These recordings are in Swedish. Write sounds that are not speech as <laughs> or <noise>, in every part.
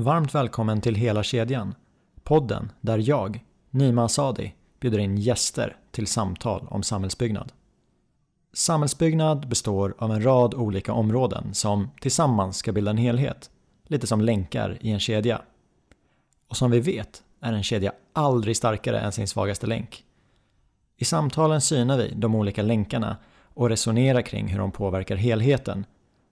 Varmt välkommen till Hela kedjan. Podden där jag, Nima Sadi, bjuder in gäster till samtal om samhällsbyggnad. Samhällsbyggnad består av en rad olika områden som tillsammans ska bilda en helhet, lite som länkar i en kedja. Och som vi vet är en kedja aldrig starkare än sin svagaste länk. I samtalen synar vi de olika länkarna och resonerar kring hur de påverkar helheten.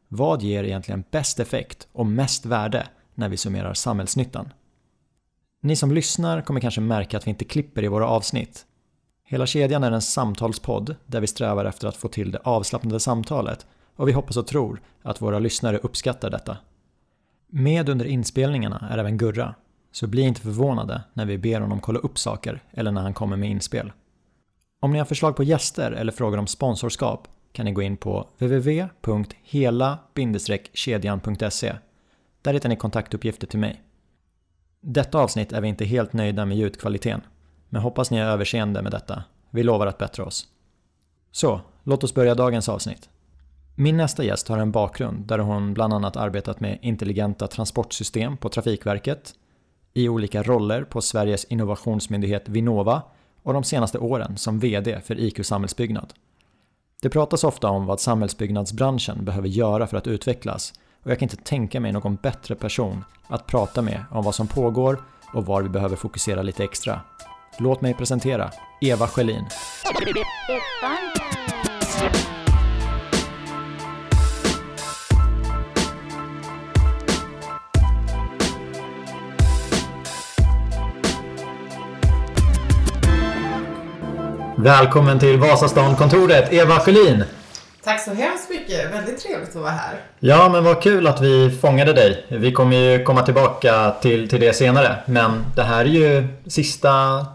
Vad ger egentligen bäst effekt och mest värde när vi summerar samhällsnyttan? Ni som lyssnar kommer kanske märka att vi inte klipper i våra avsnitt. Hela kedjan är en samtalspodd där vi strävar efter att få till det avslappnade samtalet och vi hoppas och tror att våra lyssnare uppskattar detta. Med under inspelningarna är även Gurra, så bli inte förvånade när vi ber honom kolla upp saker eller när han kommer med inspel. Om ni har förslag på gäster eller frågor om sponsorskap kan ni gå in på www.hela-kedjan.se. Där hittar ni kontaktuppgifter till mig. Detta avsnitt är vi inte helt nöjda med ljudkvaliteten, men hoppas ni är överseende med detta. Vi lovar att bättra oss. Så, låt oss börja dagens avsnitt. Min nästa gäst har en bakgrund där hon bland annat arbetat med intelligenta transportsystem på Trafikverket, i olika roller på Sveriges innovationsmyndighet Vinnova och de senaste åren som VD för IQ Samhällsbyggnad. Det pratas ofta om vad samhällsbyggnadsbranschen behöver göra för att utvecklas och jag kan inte tänka mig någon bättre person att prata med om vad som pågår och var vi behöver fokusera lite extra. Låt mig presentera Eva Schelin. Välkommen till Vasastan-kontoret, Eva Schelin. Tack så hemskt mycket. Väldigt trevligt att vara här. Ja, men vad kul att vi fångade dig. Vi kommer ju komma tillbaka till, till det senare. Men det här är ju sista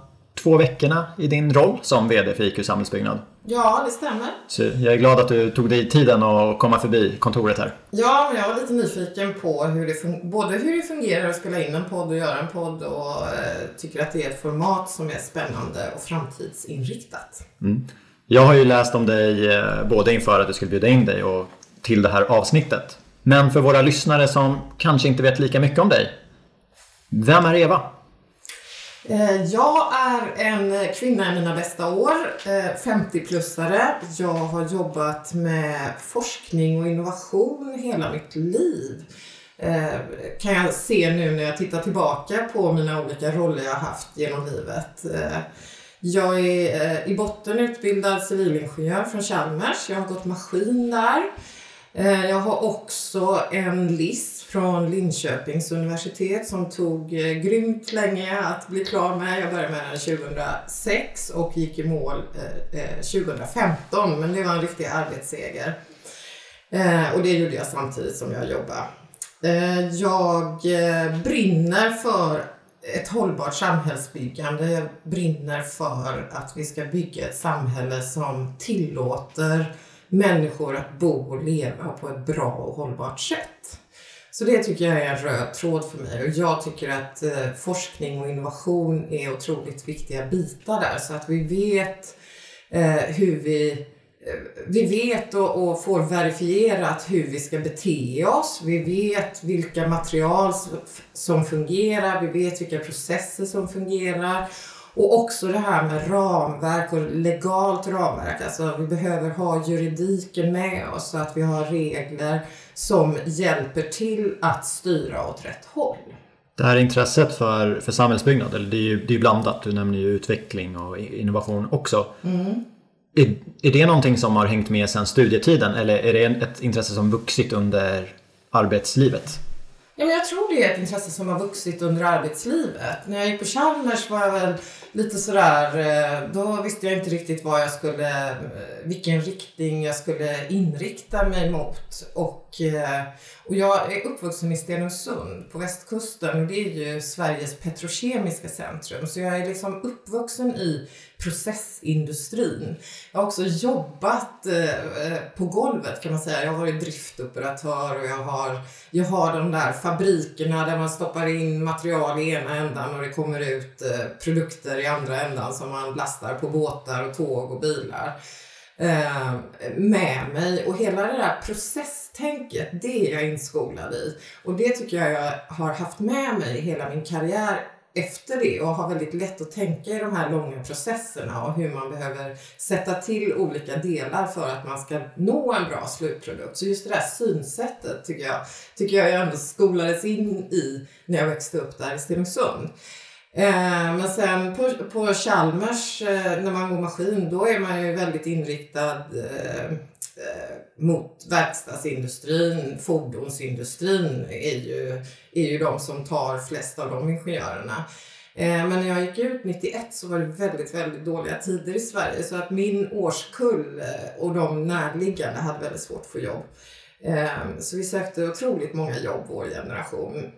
två veckorna i din roll som VD för IQ Samhällsbyggnad. Ja, det stämmer. Så jag är glad att du tog dig tiden att komma förbi kontoret här. Ja, men jag var lite nyfiken på hur det både hur det fungerar att spela in en podd och göra en podd och eh, tycker att det är ett format som är spännande och framtidsinriktat. Mm. Jag har ju läst om dig eh, både inför att du skulle bjuda in dig och till det här avsnittet. Men för våra lyssnare som kanske inte vet lika mycket om dig. Vem är Eva? Eh, jag är en kvinna i mina bästa år, eh, 50-plussare. Jag har jobbat med forskning och innovation hela mitt liv. Kan jag se nu när jag tittar tillbaka på mina olika roller jag har haft genom livet. Jag är eh, i botten utbildad civilingenjör från Chalmers. Jag har gått maskin där. Eh, jag har också en LIS från Linköpings universitet som tog eh, grymt länge att bli klar med. Jag började med den 2006 och gick i mål eh, eh, 2015 men det var en riktig arbetsseger. Eh, och det gjorde jag samtidigt som jag jobbade. Jag brinner för ett hållbart samhällsbyggande. Brinner för att vi ska bygga ett samhälle som tillåter människor att bo och leva på ett bra och hållbart sätt. Så det tycker jag är en röd tråd för mig och jag tycker att eh, forskning och innovation är otroligt viktiga bitar där så att vi vet eh, hur vi vi vet och, och, får verifierat hur vi ska bete oss. Vi vet vilka material som fungerar, vi vet vilka processer som fungerar. Och också det här med ramverk och legalt ramverk. Alltså vi behöver ha juridiken med oss så att vi har regler som hjälper till att styra åt rätt håll. Det här intresset för, för samhällsbyggnad, eller det är ju det är blandat. Du nämner ju utveckling och innovation också. Mm. Är, är det någonting som har hängt med sedan studietiden eller är det ett intresse som vuxit under arbetslivet? Ja, men jag tror det är ett intresse som har vuxit under arbetslivet. När jag gick på Chalmers var jag väl lite sådär, eh, då visste jag inte riktigt vad jag skulle, eh, vilken riktning jag skulle inrikta mig mot. Och, eh, och jag är uppvuxen i Stenungsund på västkusten och det är ju Sveriges petrokemiska centrum. Så jag är liksom uppvuxen i processindustrin. Jag har också jobbat eh, på golvet kan man säga. Jag har varit driftoperatör och jag har, jag har de där fabrikerna där man stoppar in material i ena ändan och det kommer ut eh, produkter i andra ändan som man lastar på båtar och tåg och bilar eh, med mig. Och hela det där processtänket, det är jag inskolad i. Och det tycker jag jag har haft med mig hela min karriär efter det och har väldigt lätt att tänka i de här långa processerna och hur man behöver sätta till olika delar för att man ska nå en bra slutprodukt. Så just det där synsättet tycker jag, tycker jag, jag ändå skolades in i när jag växte upp där i Stenungsund. Eh, men sen på, på Chalmers, eh, när man går maskin, då är man ju väldigt inriktad eh, eh mot verkstadsindustrin, fordonsindustrin är ju, är ju de som tar flest av de ingenjörerna. Eh, men när jag gick ut 91 så var det väldigt, väldigt dåliga tider i Sverige så att min årskull eh, och de närliggande hade väldigt svårt att få jobb. Så vi sökte otroligt många jobb, vår generation.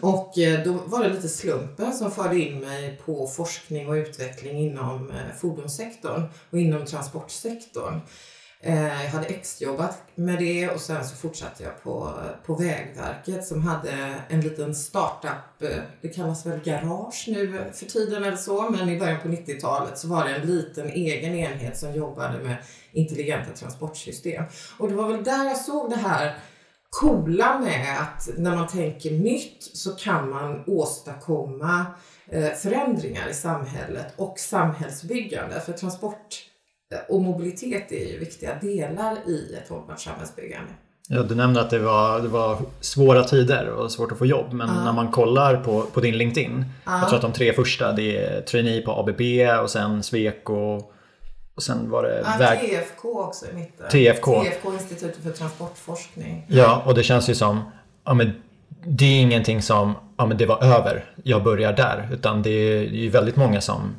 Och eh, då var det lite slumpen som förde in mig på forskning och utveckling inom eh, fordonssektorn och inom transportsektorn. Eh, jag hade exjobbat med det och sen så fortsatte jag på, på Vägverket som hade en liten startup, det kallas väl garage nu för tiden eller så, men i början på 90-talet så var det en liten egen enhet som jobbade med intelligenta transportsystem. Och det var väl där jag såg det här coola med att när man tänker nytt så kan man åstadkomma eh, förändringar i samhället och samhällsbyggande. För transport eh, och mobilitet är ju viktiga delar i ett hållbart samhällsbyggande. Ja, du nämnde att det var, det var svåra tider och svårt att få jobb. Men uh. när man kollar på, på din LinkedIn. Uh. Jag tror att de tre första det är trainee på ABB och sen Sweco och sen var det... Ja, väg... TFK också i mitten. TFK. TFK, Institutet för transportforskning. Ja, och det känns ju som... Ja, men det är ingenting som, ja men det var över, jag börjar där. Utan det är ju väldigt många som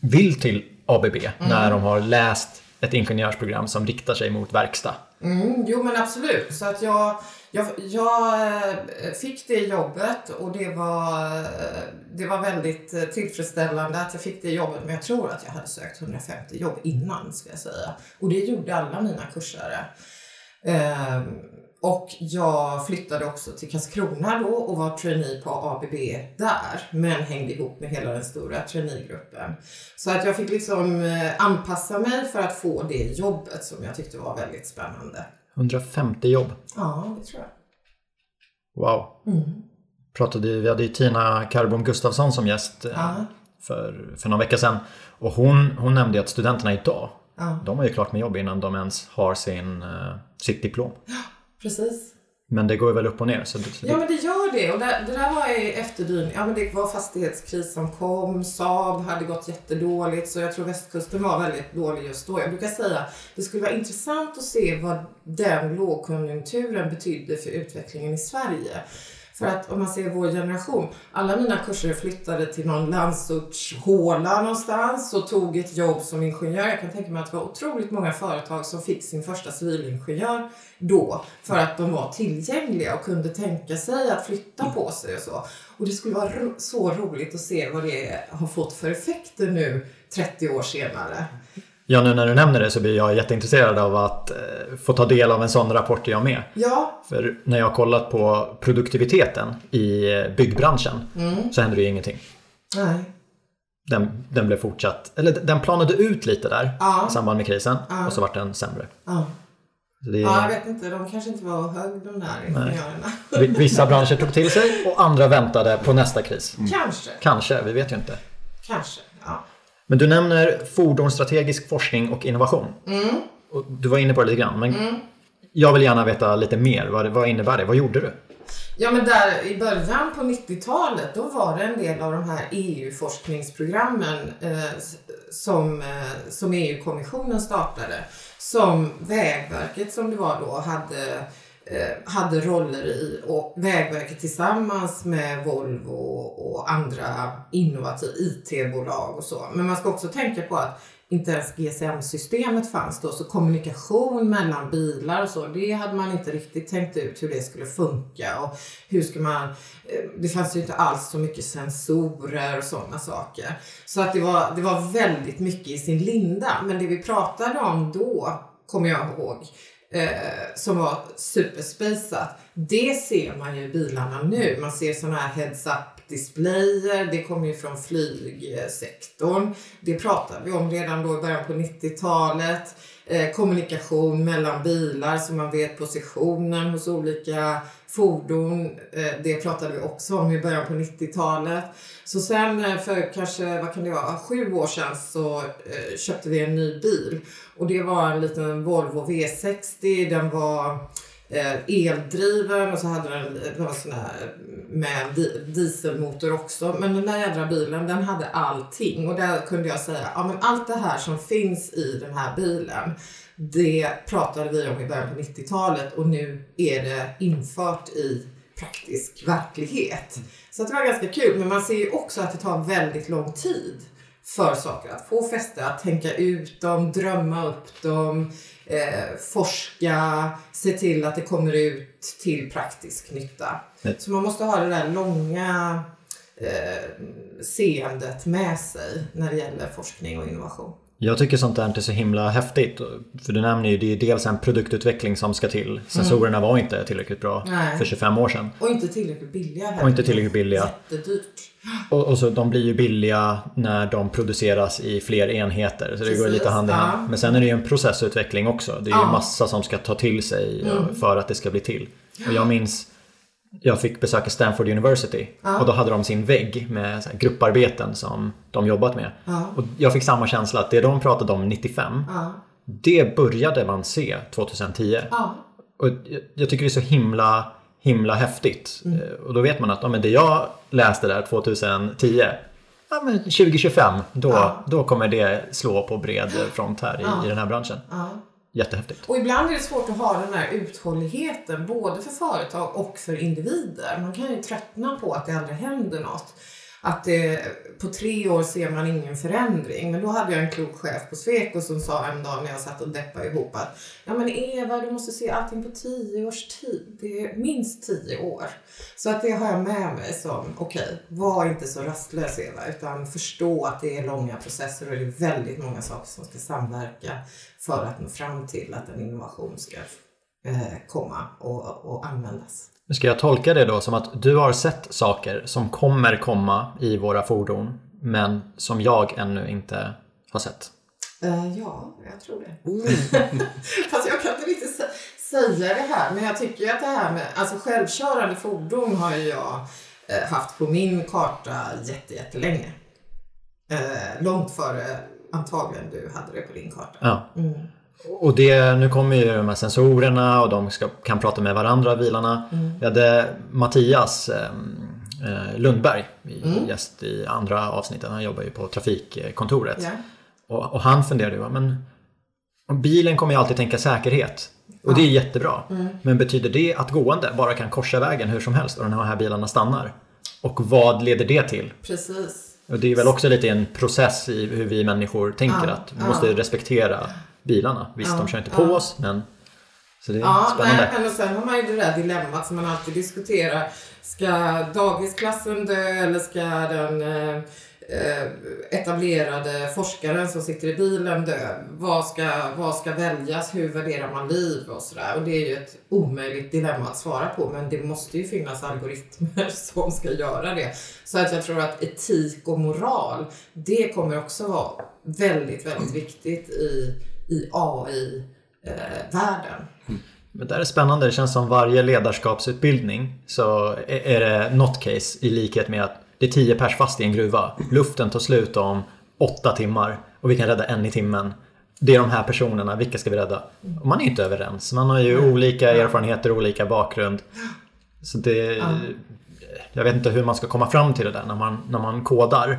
vill till ABB mm. när de har läst ett ingenjörsprogram som riktar sig mot verkstad. Mm, jo men absolut. Så att jag, jag, jag eh, fick det jobbet och det var, eh, det var väldigt eh, tillfredsställande att jag fick det jobbet. Men jag tror att jag hade sökt 150 jobb innan ska jag säga. Och det gjorde alla mina kursare. Ehm, och jag flyttade också till Karlskrona då och var trainee på ABB där. Men hängde ihop med hela den stora traineegruppen. Så att jag fick liksom anpassa mig för att få det jobbet som jag tyckte var väldigt spännande. 150 jobb. Ja, det tror jag. Wow. Mm. Pratade, vi hade ju Tina Karbom Gustafsson som gäst eh, ja. för, för någon vecka sedan. Och hon, hon nämnde att studenterna idag, ja. de har ju klart med jobb innan de ens har sin, uh, sitt diplom. Ja, precis. Men det går ju väl upp och ner. Så det, ja men det gör det. Och det, det där var i efterdyning. Ja men det var fastighetskris som kom. Saab hade gått jättedåligt. Så jag tror västkusten var väldigt dålig just då. Jag brukar säga det skulle vara intressant att se vad den lågkonjunkturen betydde för utvecklingen i Sverige. För att om man ser vår generation, alla mina kurser flyttade till någon landsortshåla någonstans och tog ett jobb som ingenjör. Jag kan tänka mig att det var otroligt många företag som fick sin första civilingenjör då för att de var tillgängliga och kunde tänka sig att flytta på sig och så. Och det skulle vara ro så roligt att se vad det har fått för effekter nu 30 år senare. Ja, nu när du nämner det så blir jag jätteintresserad av att eh, få ta del av en sån rapport jag med. Ja. För när jag har kollat på produktiviteten i eh, byggbranschen mm. så händer det ju ingenting. Nej. Den, den blev fortsatt, eller den planade ut lite där ja. i samband med krisen ja. och så vart den sämre. Ja. Det... Ja, jag vet inte. De kanske inte var hög de där ingenjörerna. Vissa branscher tog till sig och andra väntade på nästa kris. Mm. Kanske. Kanske, vi vet ju inte. Kanske, ja. Men du nämner fordonsstrategisk forskning och innovation. Mm. Och du var inne på det lite grann, men mm. jag vill gärna veta lite mer. Vad, vad innebär det? Vad gjorde du? Ja, men där i början på 90-talet, då var det en del av de här EU-forskningsprogrammen eh, som, eh, som EU-kommissionen startade. Som Vägverket, som det var då, hade Eh, hade roller i och Vägverket tillsammans med Volvo och andra innovativa IT-bolag och så. Men man ska också tänka på att inte ens GSM-systemet fanns då, så kommunikation mellan bilar och så, det hade man inte riktigt tänkt ut hur det skulle funka och hur ska man, eh, det fanns ju inte alls så mycket sensorer och sådana saker. Så att det var, det var väldigt mycket i sin linda, men det vi pratade om då, kommer jag ihåg, eh, som var superspacat. Det ser man ju i bilarna nu. Man ser sådana här heads-up displayer. Det kommer ju från flygsektorn. Det pratade vi om redan då i början på 90-talet. Eh, kommunikation mellan bilar så man vet positionen hos olika fordon. Eh, det pratade vi också om i början på 90-talet. Så sen eh, för kanske, vad kan det vara, sju år sedan så eh, köpte vi en ny bil. Och det var en liten Volvo V60. Den var eldriven och så hade den, en sån här med dieselmotor också. Men den där jädra bilen den hade allting och där kunde jag säga, ja men allt det här som finns i den här bilen det pratade vi om i början på 90-talet och nu är det infört i praktisk verklighet. Så det var ganska kul, men man ser ju också att det tar väldigt lång tid för saker att få fäste, att tänka ut dem, drömma upp dem, eh, forska, se till att det kommer ut till praktisk nytta. Mm. Så man måste ha det där långa eh, seendet med sig när det gäller forskning och innovation. Jag tycker sånt där är så himla häftigt. För du nämner ju, det är dels en produktutveckling som ska till. Sensorerna mm. var inte tillräckligt bra Nej. för 25 år sedan. Och inte tillräckligt billiga heller. Och inte tillräckligt billiga. Jättedyrt. Och, och så de blir ju billiga när de produceras i fler enheter. Så Precis, det går lite hand i hand. Ja. Men sen är det ju en processutveckling också. Det är ju ja. massa som ska ta till sig mm. för att det ska bli till. Och jag minns jag fick besöka Stanford University ja. och då hade de sin vägg med grupparbeten som de jobbat med. Ja. Och jag fick samma känsla att det de pratade om 95 ja. det började man se 2010. Och jag tycker det är så himla himla häftigt. Mm. Eh, och då vet man att ja, men det jag läste där 2010 ja, men 2025 då, då kommer det slå på bred front här i, i den här branschen jättehäftigt. Och ibland är det svårt att ha den här uthålligheten både för företag och för individer. Man kan ju tröttna på att det aldrig händer något att det, på tre år ser man ingen förändring. Men då hade jag en klok chef på Sweco som sa en dag när jag satt och deppade ihop att ja men Eva, du måste se allting på tio års tid. Det är minst tio år. Så att det har jag med mig som, okej, okay, var inte så rastlös Eva, utan förstå att det är långa processer och det är väldigt många saker som ska samverka för att nå fram till att en innovation ska eh, komma och, och användas. Ska jag tolka det då som att du har sett saker som kommer komma i våra fordon men som jag ännu inte har sett? Uh, ja, jag tror det. Mm. <laughs> Fast jag kan inte riktigt säga det här men jag tycker att det här med alltså självkörande fordon har ju jag uh, haft på min karta jättelänge. Uh, långt före antagligen du hade det på din karta. Ja. Mm. Och det, nu kommer ju de här sensorerna och de ska, kan prata med varandra, bilarna. Mm. Vi hade Mattias ehm, eh, Lundberg, mm. gäst i andra avsnittet. Han jobbar ju på trafikkontoret. Yeah. Och, och, han funderade ju, men bilen kommer ju alltid tänka säkerhet. Och ja. det är jättebra. Mm. Men betyder det att gående bara kan korsa vägen hur som helst och de här bilarna stannar? Och vad leder det till? Precis. Och det är väl också lite en process i hur vi människor tänker ja. att vi måste respektera bilarna. Visst, ja, de kör inte på oss men så det är ja, spännande. Nej, men sen har man ju det där dilemmat som man alltid diskuterar. Ska dagisklassen dö eller ska den eh, eh, etablerade forskaren som sitter i bilen dö? Vad ska, vad ska väljas? Hur värderar man liv och sådär? Och det är ju ett omöjligt dilemma att svara på men det måste ju finnas algoritmer <laughs> som ska göra det. Så att jag tror att etik och moral, det kommer också vara väldigt, väldigt viktigt i i AI-världen. Mm. Men det är spännande. Det känns som varje ledarskapsutbildning så är det något case i likhet med att det är tio pers fast i en gruva. Luften tar slut om åtta timmar och vi kan rädda en i timmen. Det är de här personerna, vilka ska vi rädda? Och man är inte överens. Man har ju olika erfarenheter, olika bakgrund. Så det, jag vet inte hur man ska komma fram till det där när man, när man kodar.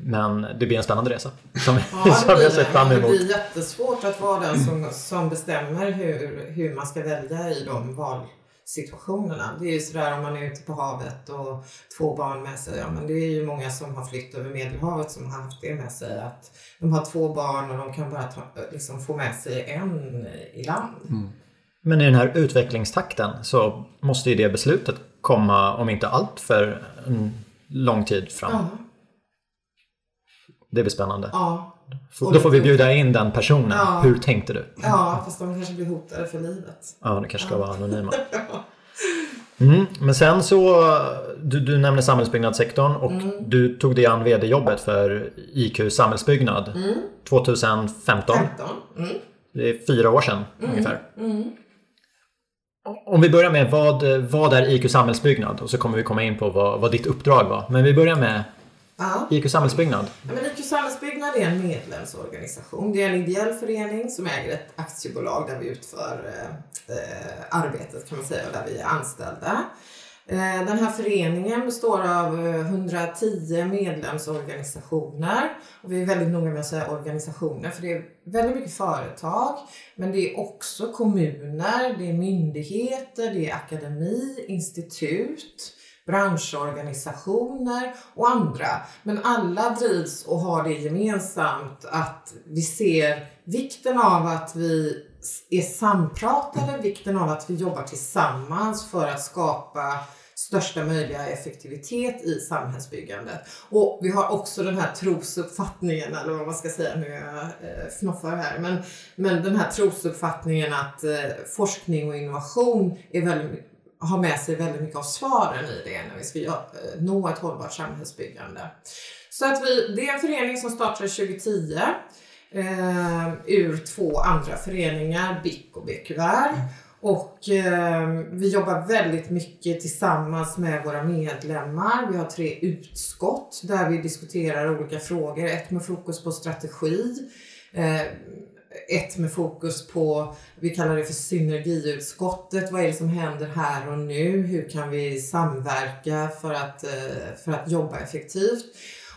Men det blir en spännande resa. Som, ja, <laughs> som jag ser fram emot. Det blir jättesvårt att vara den som, som bestämmer hur, hur man ska välja i de valsituationerna. Det är ju sådär om man är ute på havet och två barn med sig. Ja, men det är ju många som har flytt över Medelhavet som har haft det med sig. Att de har två barn och de kan bara ta, liksom få med sig en i land. Mm. Men i den här utvecklingstakten så måste ju det beslutet komma om inte allt för en lång tid fram. Ja. Det blir spännande. Ja, Då får vi bjuda in den personen. Ja. Hur tänkte du? Ja, fast de kanske blir hotade för livet. Ja, det kanske ska vara anonyma. <laughs> Mm, men sen så, du, du nämnde samhällsbyggnadssektorn och du tog dig an vd-jobbet för IQ Samhällsbyggnad 2015. 15. Mm. Det är fyra år sedan ungefär. Om vi börjar med vad, vad är IQ Samhällsbyggnad? Och så kommer vi komma in på vad, vad ditt uppdrag var. Men vi börjar med Ja. IQ Samhällsbyggnad. Ja, men IQ Samhällsbyggnad är en medlemsorganisation. Det är en ideell förening som äger ett aktiebolag där vi utför eh, eh, arbetet kan man säga och där vi är anställda. Eh, den här föreningen består av eh, 110 medlemsorganisationer. Och vi är väldigt noga med att säga organisationer för det är väldigt mycket företag. Men det är också kommuner, det är myndigheter, det är akademi, institut branschorganisationer och andra. Men alla drivs och har det gemensamt att vi ser vikten av att vi är sampratade, vikten av att vi jobbar tillsammans för att skapa största möjliga effektivitet i samhällsbyggandet. Och vi har också den här trosuppfattningen, eller vad man ska säga, nu jag eh, fnoffar här, men, men den här trosuppfattningen att eh, forskning och innovation är väldigt har med sig väldigt mycket av svaren i det när vi ska eh, nå ett hållbart samhällsbyggande. Så att vi, det är en förening som startade 2010 eh, ur två andra föreningar, BIC och BQR. Och eh, vi jobbar väldigt mycket tillsammans med våra medlemmar. Vi har tre utskott där vi diskuterar olika frågor. Ett med fokus på strategi. Eh, ett med fokus på, vi kallar det för synergiutskottet. Vad är det som händer här och nu? Hur kan vi samverka för att, eh, för att jobba effektivt?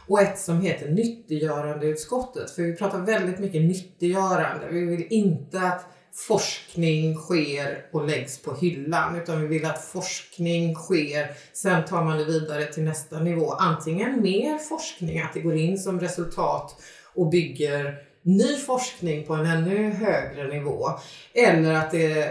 Och ett som heter nyttiggörandeutskottet. För vi pratar väldigt mycket nyttiggörande. Vi vill inte att forskning sker och läggs på hyllan utan vi vill att forskning sker, sen tar man det vidare till nästa nivå. Antingen mer forskning, att det går in som resultat och bygger ny forskning på en ännu högre nivå. Eller att det eh,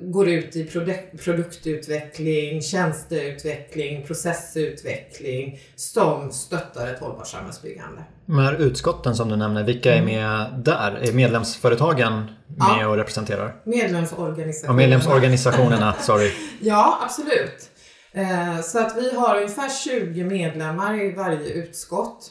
går ut i produk- produktutveckling, tjänsteutveckling, processutveckling som stöttar ett hållbart samhällsbyggande. De här utskotten som du nämner, vilka är med där? Är medlemsföretagen med Ja. och representerar? Medlemsorganisationer. Och medlemsorganisationerna, sorry. <laughs> Ja, absolut. Eh, Så att vi har ungefär 20 medlemmar i varje utskott.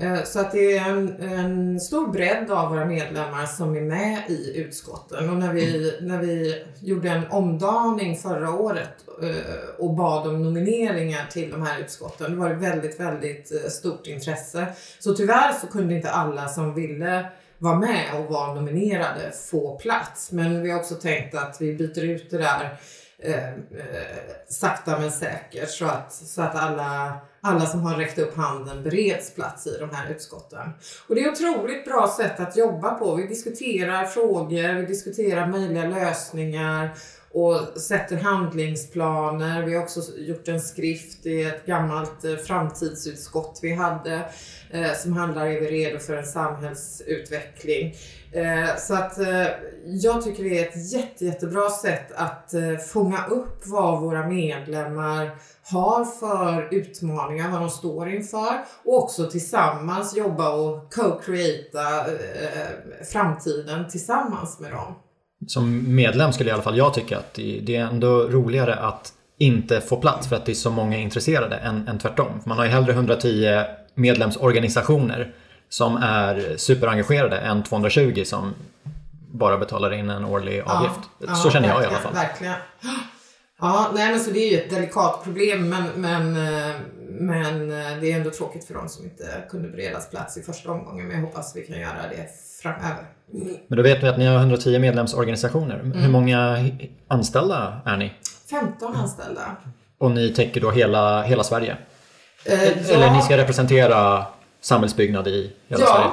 Eh, så att det är en, en stor bredd av våra medlemmar som är med i utskotten. Och när vi, när vi gjorde en omdaning förra året eh, och bad om nomineringar till de här utskotten, det var det väldigt, väldigt eh, stort intresse. Så tyvärr så kunde inte alla som ville vara med och vara nominerade få plats. Men vi har också tänkt att vi byter ut det där eh, eh, sakta men säkert så att, så att alla, alla som har räckt upp handen bereds plats i de här utskotten. Och det är ett otroligt bra sätt att jobba på. Vi diskuterar frågor, vi diskuterar möjliga lösningar och sätter handlingsplaner. Vi har också gjort en skrift i ett gammalt eh, framtidsutskott vi hade eh, som handlar Är vi redo för en samhällsutveckling? Eh, så att eh, jag tycker det är ett jätte, jättebra sätt att eh, fånga upp vad våra medlemmar har för utmaningar, vad de står inför och också tillsammans jobba och co-creata eh, eh framtiden tillsammans med dem. Som medlem skulle i alla fall jag tycka att det är ändå roligare att inte få plats för att det är så många intresserade än, än tvärtom. Man har ju hellre 110 medlemsorganisationer som är superengagerade än 220 som bara betalar in en årlig avgift. Ja, så ja, känner jag i alla fall. Verkligen. Ja, nej men så det är ju ett delikat problem men, men, eh, men eh, det är ändå tråkigt för dem som inte kunde beredas plats i första omgången men jag hoppas vi kan göra det framöver. Men då vet vi att ni har 110 medlemsorganisationer. Mm. Hur många anställda är ni? 15 anställda. Och ni täcker då hela, hela Sverige? Eh, Eller ja. ni ska representera samhällsbyggnad i hela Sverige?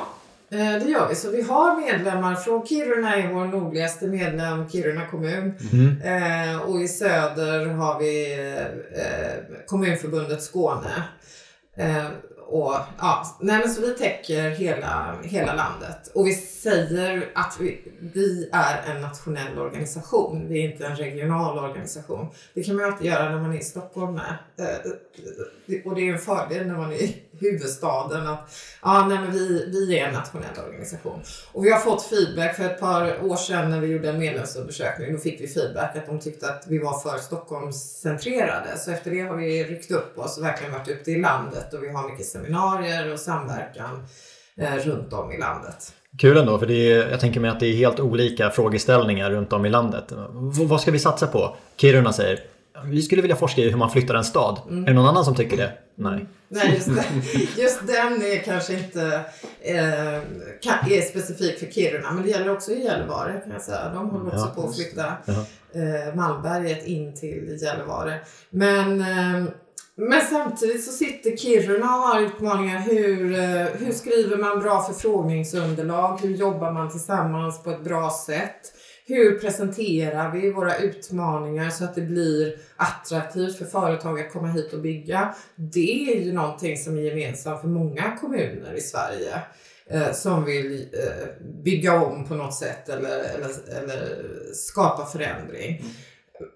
Ja, eh, det gör vi. Så vi har medlemmar från Kiruna är vår nordligaste medlem, Kiruna kommun. Mhm. Eh, och i söder har vi eh, Kommunförbundet Skåne. Eh, och, ja, nej men så vi täcker hela, hela landet. Och vi säger att vi, vi är en nationell organisation. Vi är inte en regional organisation. Det kan man ju alltid göra när man är i Stockholm med. Eh, eh, eh, och det är en fördel när man är i huvudstaden att ah, nej men vi, vi är en nationell organisation. Och vi har fått feedback för ett par år sedan när vi gjorde en medlemsundersökning. Då fick vi feedback att de tyckte att vi var för Stockholmscentrerade. Så efter det har vi ryckt upp oss och verkligen varit ute i landet och vi har mycket seminarier och samverkan eh, runt om i landet. Kul ändå, för det är, jag tänker mig att det är helt olika frågeställningar runt om i landet. V vad ska vi satsa på? Kiruna säger vi skulle vilja forska i hur man flyttar en stad. Mm. Är det någon annan som tycker det? Nej. Nej, just, det. just den är kanske inte eh, är specifik för Kiruna, men det gäller också i Gällivare kan jag säga. De håller också ja, på att flytta eh, Malmberget in till Gällivare. Men eh, men samtidigt så sitter Kiruna och har utmaningar. Hur, eh, hur skriver man bra förfrågningsunderlag? Hur jobbar man tillsammans på ett bra sätt? Hur presenterar vi våra utmaningar så att det blir attraktivt för företag att komma hit och bygga? Det är ju någonting som är gemensamt för många kommuner i Sverige eh, som vill eh, bygga om på något sätt eller, eller, eller skapa förändring. Mm.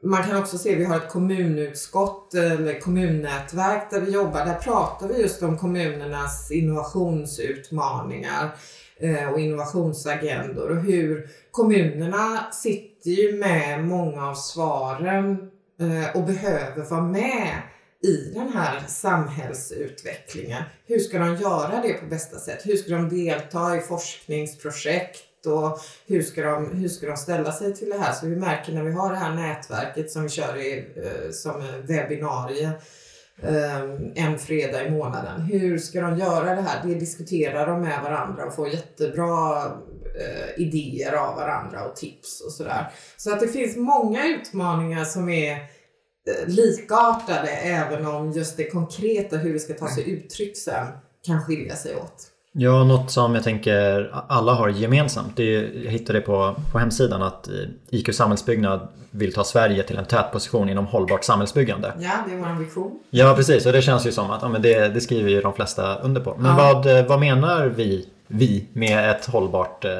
Man kan också se, vi har ett kommunutskott eller kommunnätverk där vi jobbar. Där pratar vi just om kommunernas innovationsutmaningar Eh, och innovationsagendor och hur kommunerna sitter ju med många av svaren eh, och behöver vara med i den här samhällsutvecklingen. Hur ska de göra det på bästa sätt? Hur ska de delta i forskningsprojekt? och hur ska, de, hur ska de ställa sig till det här? Så vi märker när vi har det här nätverket som vi kör i, eh, som webbinarie Eh, en fredag i månaden. Hur ska de göra det här? Det diskuterar de med varandra och får jättebra eh, idéer av varandra och tips och sådär. Så att det finns många utmaningar som är eh, likartade även om just det konkreta hur det ska ta sig uttryck sen kan skilja sig åt. Ja, något som jag tänker alla har gemensamt. Det är, jag hittade på, på hemsidan att eh, IQ Samhällsbyggnad vill ta Sverige till en tätposition inom hållbart samhällsbyggande. Ja, det är vår vision. Ja, precis. Och det känns ju som att ja, men det, det skriver ju de flesta under på. Men ja. vad, vad menar vi, vi med ett hållbart eh,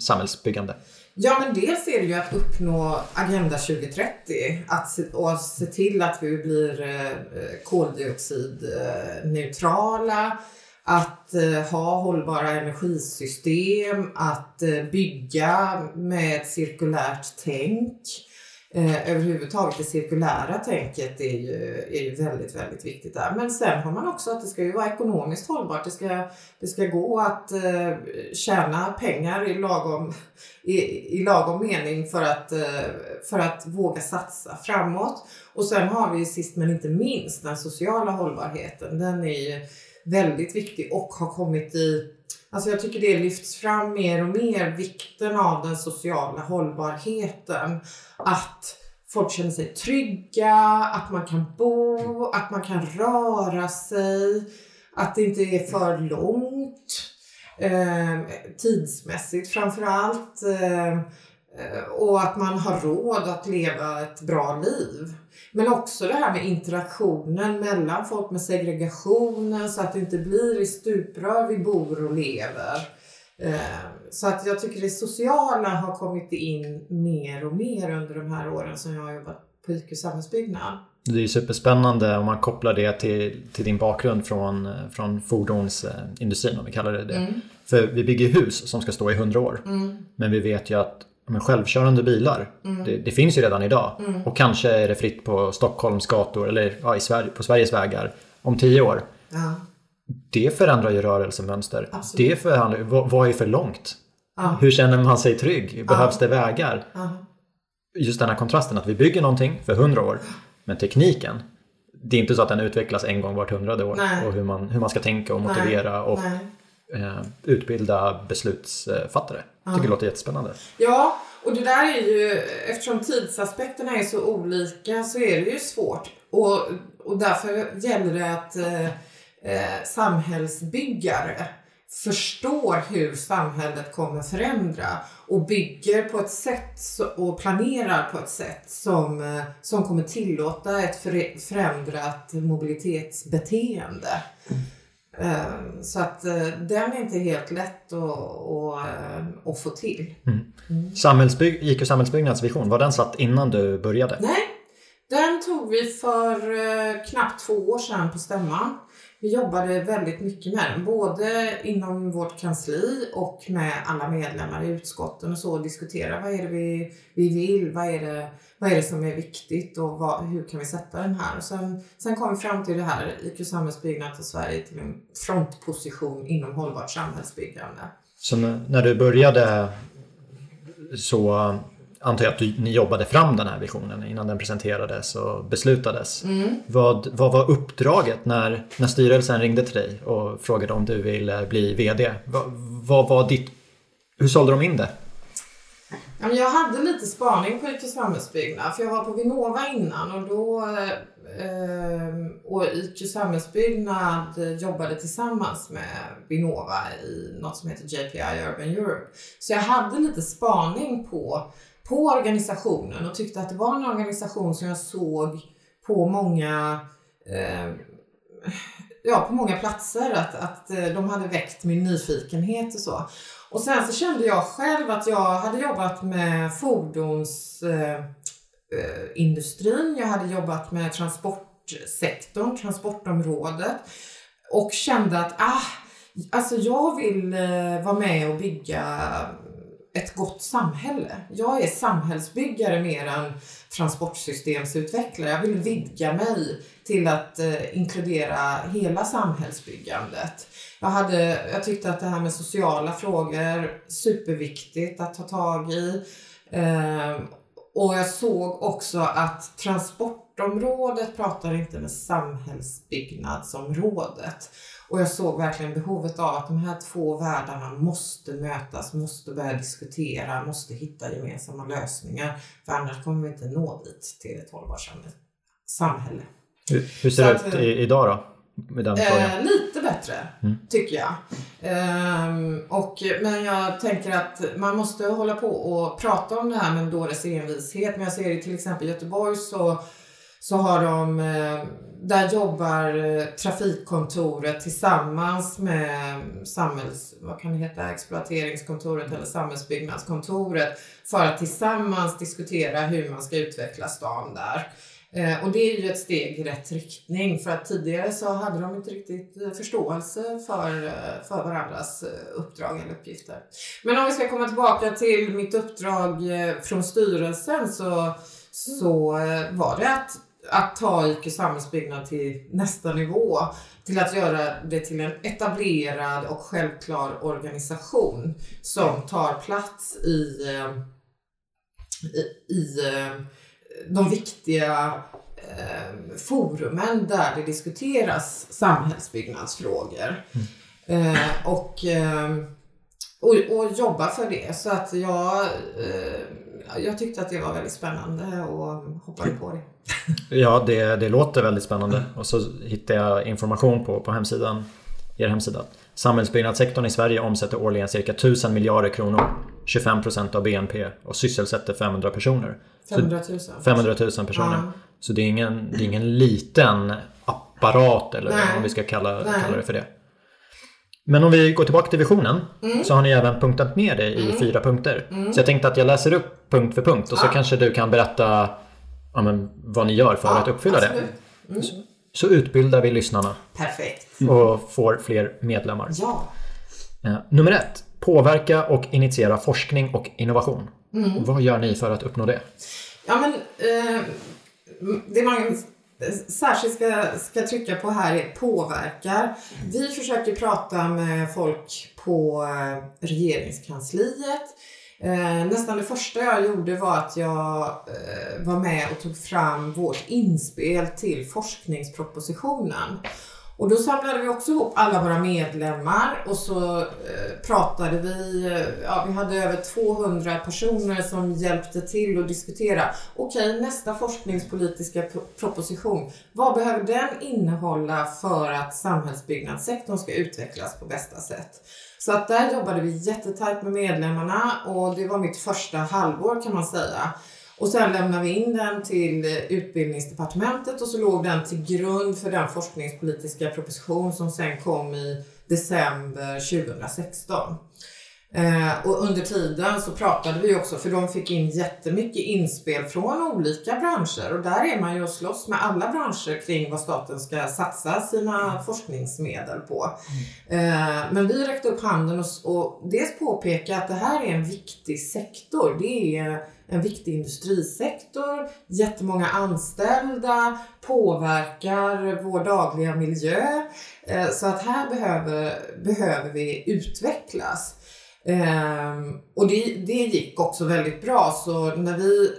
samhällsbyggande? Ja, men dels är det ju att uppnå Agenda 2030 att se, och se till att vi blir eh, koldioxidneutrala att eh, ha hållbara energisystem, att eh, bygga med ett cirkulärt tänk. Eh, överhuvudtaget det cirkulära tänket är ju, är ju väldigt, väldigt viktigt där. Men sen har man också att det ska ju vara ekonomiskt hållbart. Det ska, det ska gå att eh, tjäna pengar i lagom, i, i lagom mening för att, eh, för att våga satsa framåt. Och sen har vi sist men inte minst den sociala hållbarheten. Den är ju väldigt viktig och har kommit i Alltså jag tycker det lyfts fram mer och mer vikten av den sociala hållbarheten. Att folk känner sig trygga, att man kan bo, att man kan röra sig, att det inte är för långt. Eh, tidsmässigt framför allt. Eh, och att man har råd att leva ett bra liv. Men också det här med interaktionen mellan folk med segregationen så att det inte blir i stuprör vi bor och lever. Eh, så att jag tycker det sociala har kommit in mer och mer under de här åren som jag har jobbat på IQ Samhällsbyggnad. Det är superspännande om man kopplar det till, till din bakgrund från, från fordonsindustrin om vi kallar det det. Mm. För vi bygger hus som ska stå i hundra år. Mm. Men vi vet ju att men självkörande bilar, mm. det, det, finns ju redan idag. Mm. Och kanske är det fritt på Stockholms gator eller ja, i Sverige, på Sveriges vägar om tio år. Ja. Det förändrar ju rörelsemönster. Absolut. Det förändrar, vad, vad är för långt? Ja. Hur känner man sig trygg? Behövs det vägar? Just den här kontrasten att vi bygger någonting för hundra år, men tekniken det är inte så att den utvecklas en gång vart hundrade år Nej. och hur man, hur man ska tänka och motivera Nej. och Nej utbilda beslutsfattare. Jag tycker det låter jättespännande. Ja, och det där är ju, eftersom tidsaspekterna är så olika så är det ju svårt. Och, och därför gäller det att eh, eh samhällsbyggare förstår hur samhället kommer förändra och bygger på ett sätt och planerar på ett sätt som, eh, som kommer tillåta ett förändrat mobilitetsbeteende. Mm. Eh, så att eh, den är inte helt lätt att, att, eh, få till. Mm. Samhällsbyg, IQ Samhällsbyggnads vision, var den satt innan du började? Nej, den tog vi för knappt två år sedan på stämman. Vi jobbade väldigt mycket med den, både inom vårt kansli och med alla medlemmar i utskotten och så och diskutera vad är det vi, vi vill, vad är det, vad är det som är viktigt och vad, hur kan vi sätta den här. Och sen, sen kom vi fram till det här, IQ Samhällsbyggnad för Sverige till en frontposition inom hållbart samhällsbyggande. Så när du började så antar jag att du, ni jobbade fram den här visionen innan den presenterades och beslutades. Mm. Vad, vad var uppdraget när, när styrelsen ringde till dig och frågade om du ville eh, bli VD? Vad, vad var ditt, hur sålde de in det? Jag hade lite spaning på IQ Samhällsbyggnad för jag var på Vinnova innan och då eh, och IQ Samhällsbyggnad jobbade tillsammans med Vinnova i något som heter JPI Urban Europe. Så jag hade lite spaning på på organisationen och tyckte att det var en organisation som jag såg på många eh, ja, på många platser att, att eh, de hade väckt min nyfikenhet och så. Och sen så kände jag själv att jag hade jobbat med fordonsindustrin, eh, eh jag hade jobbat med transportsektorn, transportområdet och kände att ah, alltså jag vill eh, vara med och bygga ett gott samhälle. Jag är samhällsbyggare mer än transportsystemsutvecklare. Jag vill vidga mig till att eh, inkludera hela samhällsbyggandet. Jag, hade, jag tyckte att det här med sociala frågor, superviktigt att ta tag i. Eh, och jag såg också att transportområdet pratar inte med samhällsbyggnadsområdet. Och jag såg verkligen behovet av att de här två världarna måste mötas, måste börja diskutera, måste hitta gemensamma lösningar. För annars kommer vi inte nå dit till ett hållbart samhälle. Hur, hur ser det ut i, idag då? Eh, lite bättre, mm. tycker jag. Ehm, och, men jag tänker att man måste hålla på och prata om det här med dåres envishet. Men jag ser i till exempel Göteborg så, så har de eh, där jobbar eh, trafikkontoret tillsammans med samhälls, vad kan det heta, exploateringskontoret eller samhällsbyggnadskontoret för att tillsammans diskutera hur man ska utveckla stan där. Eh, och det är ju ett steg i rätt riktning för att tidigare så hade de inte riktigt eh, förståelse för, eh, för varandras uppdrag eller uppgifter. Men om vi ska komma tillbaka till mitt uppdrag från styrelsen så, så var det att att ta IQ samhällsbyggnad till nästa nivå. Till att göra det till en etablerad och självklar organisation som tar plats i, eh, i, i eh, de viktiga eh, forumen där det diskuteras samhällsbyggnadsfrågor. Mm. Eh, och, eh, och, och jobba för det. Så att jag, eh, jag tyckte att det var väldigt spännande och hoppade på det. <laughs> Ja, det, det låter väldigt spännande. Och så hittade jag information på, på hemsidan, er hemsida. Samhällsbyggnadssektorn i Sverige omsätter årligen cirka 1000 miljarder kronor. 25% av BNP och sysselsätter 500 personer. 500 000. 500 000 personer. Ja. Så det är, ingen, det är ingen liten apparat eller Nej. om vi ska kalla, kalla det för det. Men om vi går tillbaka till visionen mm. så har ni även punktat ner det i mm. fyra punkter. Mm. Så jag tänkte att jag läser upp punkt för punkt och så ja. kanske du kan berätta ja, men, vad ni gör för ja, att uppfylla absolut. det. Mm. Så, så, utbildar vi lyssnarna. Perfekt. Och får fler medlemmar. Ja. Eh, nummer ett. Påverka och initiera forskning och innovation. Mm. Vad gör ni för att uppnå det? Ja, men, eh, det man särskilt ska, ska trycka på här är påverkar. Vi försöker prata med folk på eh, regeringskansliet Eh, nästan det första jag gjorde var att jag eh, var med och tog fram vårt inspel till forskningspropositionen. Och då samlade vi också ihop alla våra medlemmar och så eh, pratade vi, eh, ja vi hade över 200 personer som hjälpte till att diskutera. Okej, okay, nästa forskningspolitiska proposition, vad behöver den innehålla för att samhällsbyggnadssektorn ska utvecklas på bästa sätt? Så att där jobbade vi jättetajt med medlemmarna och det var mitt första halvår kan man säga. Och sen lämnade vi in den till Utbildningsdepartementet och så låg den till grund för den forskningspolitiska proposition som sen kom i december 2016. Eh, och under tiden så pratade vi också, för de fick in jättemycket inspel från olika branscher och där är man ju och slåss med alla branscher kring vad staten ska satsa sina mm. forskningsmedel på. Mm. Eh, men vi räckte upp handen och, och dels påpeka att det här är en viktig sektor. Det är en viktig industrisektor, jättemånga anställda, påverkar vår dagliga miljö. Eh, så att här behöver, behöver vi utvecklas. Um, och det, det gick också väldigt bra. Så när vi,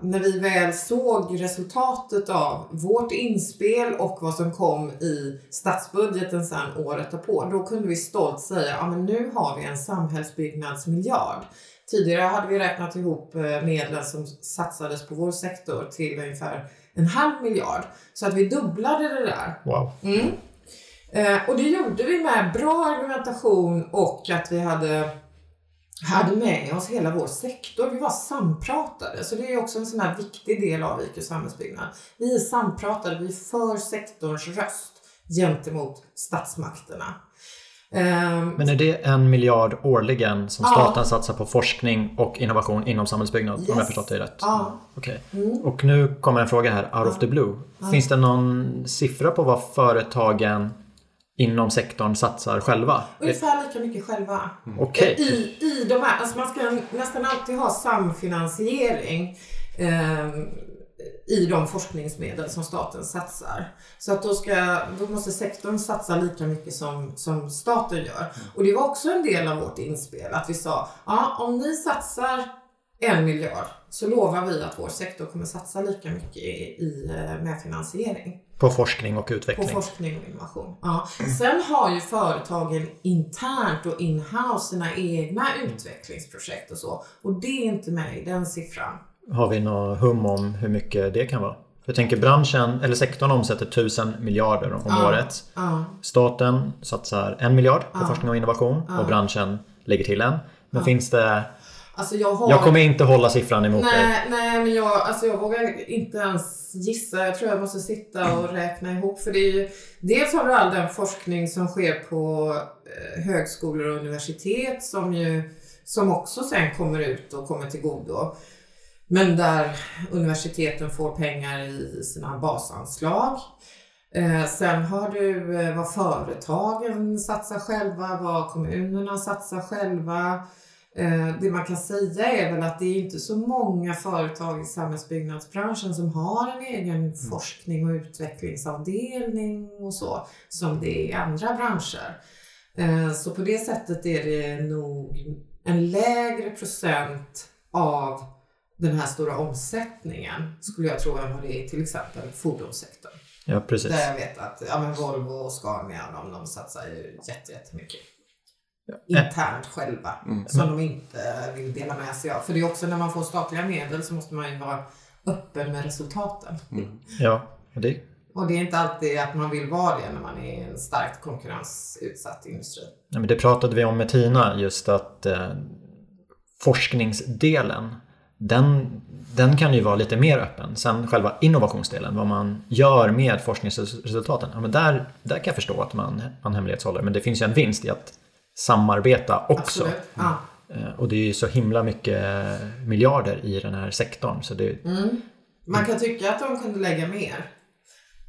när vi väl såg resultatet av vårt inspel och vad som kom i statsbudgeten sen året därpå, då kunde vi stolt säga att ja, nu har vi en samhällsbyggnadsmiljard. Tidigare hade vi räknat ihop eh, medlen som satsades på vår sektor till ungefär en halv miljard. Så att vi dubblade det där. Wow. Mm. Eh, och det gjorde vi med bra argumentation och att vi hade hade med oss hela vår sektor. Vi var sampratade. Så det är också en sån här viktig del av IQ samhällsbyggnad. Vi är sampratade, vi för sektorns röst gentemot statsmakterna. Ehm, Men är det en miljard årligen som staten ja. satsar på forskning och innovation inom samhällsbyggnad? Yes. Om jag förstått det rätt? Ja. Okay. Mm. Och nu kommer en fråga här, out ja. of the blue. Finns det någon siffra på vad företagen inom sektorn satsar själva? Ungefär lika mycket själva. Mm. Okay. I, I de här, alltså man ska nästan alltid ha samfinansiering eh, i de forskningsmedel som staten satsar. Så att då, ska, då måste sektorn satsa lika mycket som, som staten gör. Och det var också en del av vårt inspel att vi sa, ja om ni satsar en miljard så lovar vi att vår sektor kommer satsa lika mycket i, i eh, medfinansiering. På forskning och utveckling? På forskning och innovation. Ja. Sen har ju företagen internt och inhouse sina egna utvecklingsprojekt och så. Och det är inte med i den siffran. Har vi något hum om hur mycket det kan vara? Jag tänker branschen, eller sektorn omsätter tusen miljarder om ja. året. Ja. Staten satsar en miljard på ja. forskning och innovation och branschen lägger till en. Men finns det Alltså jag, har... jag kommer inte hålla siffran emot nej, dig. Nej, men jag, alltså jag vågar inte ens gissa. Jag tror jag måste sitta och räkna ihop. För det är ju, dels har du all den forskning som sker på eh, högskolor och universitet som ju som också sen kommer ut och kommer till godo. Men där universiteten får pengar i sina basanslag. Eh, sen har du eh, vad företagen satsar själva, vad kommunerna satsar själva. Eh, det man kan säga är väl att det är inte så många företag i samhällsbyggnadsbranschen som har en egen mm. forskning och utvecklingsavdelning och så som det är i andra branscher. Eh, så på det sättet är det nog en lägre procent av den här stora omsättningen skulle jag tro än vad det är i till exempel fordonssektorn. Ja, precis. Där jag vet att ja, men Volvo och Scania de, de satsar ju jättemycket internt själva. Mm. Som de inte vill dela med sig av. För det är också när man får statliga medel så måste man ju vara öppen med resultaten. Mm. Ja, och det... Och det är inte alltid att man vill vara det när man är i en starkt konkurrensutsatt industri. Ja, men det pratade vi om med Tina, just att eh, forskningsdelen den, den kan ju vara lite mer öppen. Sen själva innovationsdelen, vad man gör med forskningsresultaten. Ja, men där, där kan jag förstå att man, man hemlighetshåller. Men det finns ju en vinst i att samarbeta också. Ja. Eh, och det är ju så himla mycket miljarder i den här sektorn. Så det... Mm. Man kan tycka att de kunde lägga mer.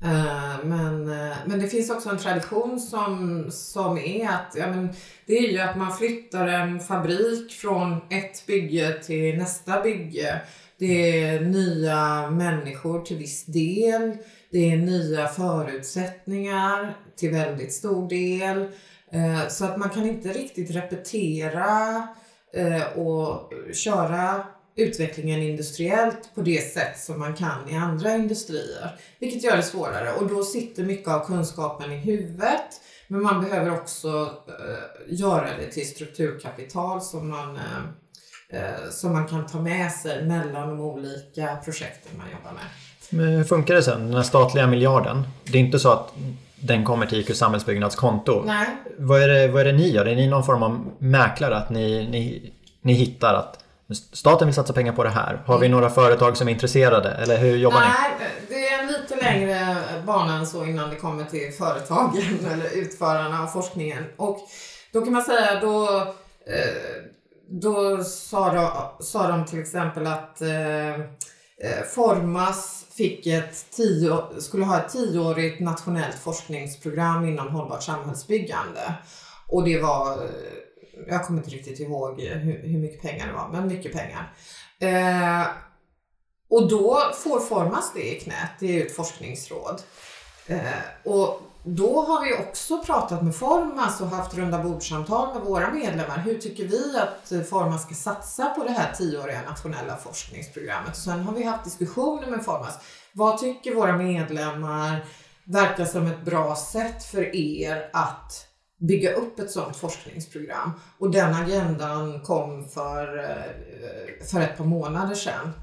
Eh, men, eh, men det finns också en tradition som, som är att ja, men det är ju att man flyttar en fabrik från ett bygge till nästa bygge. Det är nya människor till viss del. Det är nya förutsättningar till väldigt stor del. Eh, så att man kan inte riktigt repetera eh, och köra utvecklingen industriellt på det sätt som man kan i andra industrier. Vilket gör det svårare och då sitter mycket av kunskapen i huvudet. Men man behöver också eh, göra det till strukturkapital som man, eh, som man kan ta med sig mellan de olika projekten man jobbar med. Men hur funkar det sen, den här statliga miljarden? Det är inte så att den kommer till IQ samhällsbyggnadskonto. Nej. Vad är, det, vad är det ni gör? Är ni någon form av mäklare? Att ni, ni, ni hittar att staten vill satsa pengar på det här. Har vi några företag som är intresserade eller hur jobbar Nej, ni? det är en lite längre bana än så innan det kommer till företagen <laughs> eller utförarna av forskningen. Och då kan man säga då eh, då sa de, sa de till exempel att eh, eh, Formas fick ett tio, skulle ha ett tioårigt nationellt forskningsprogram inom hållbart samhällsbyggande. Och det var, eh, jag kommer inte riktigt ihåg hur, hur mycket pengar det var, men mycket pengar. Eh, och då får Formas det i knät, det är ju ett forskningsråd. Eh, och då har vi också pratat med Formas och haft runda bordsamtal med våra medlemmar. Hur tycker vi att Formas ska satsa på det här tioåriga nationella forskningsprogrammet? Sen har vi haft diskussioner med Formas. Vad tycker våra medlemmar verkar som ett bra sätt för er att bygga upp ett sådant forskningsprogram? Och den agendan kom för, eh, för ett par månader sedan.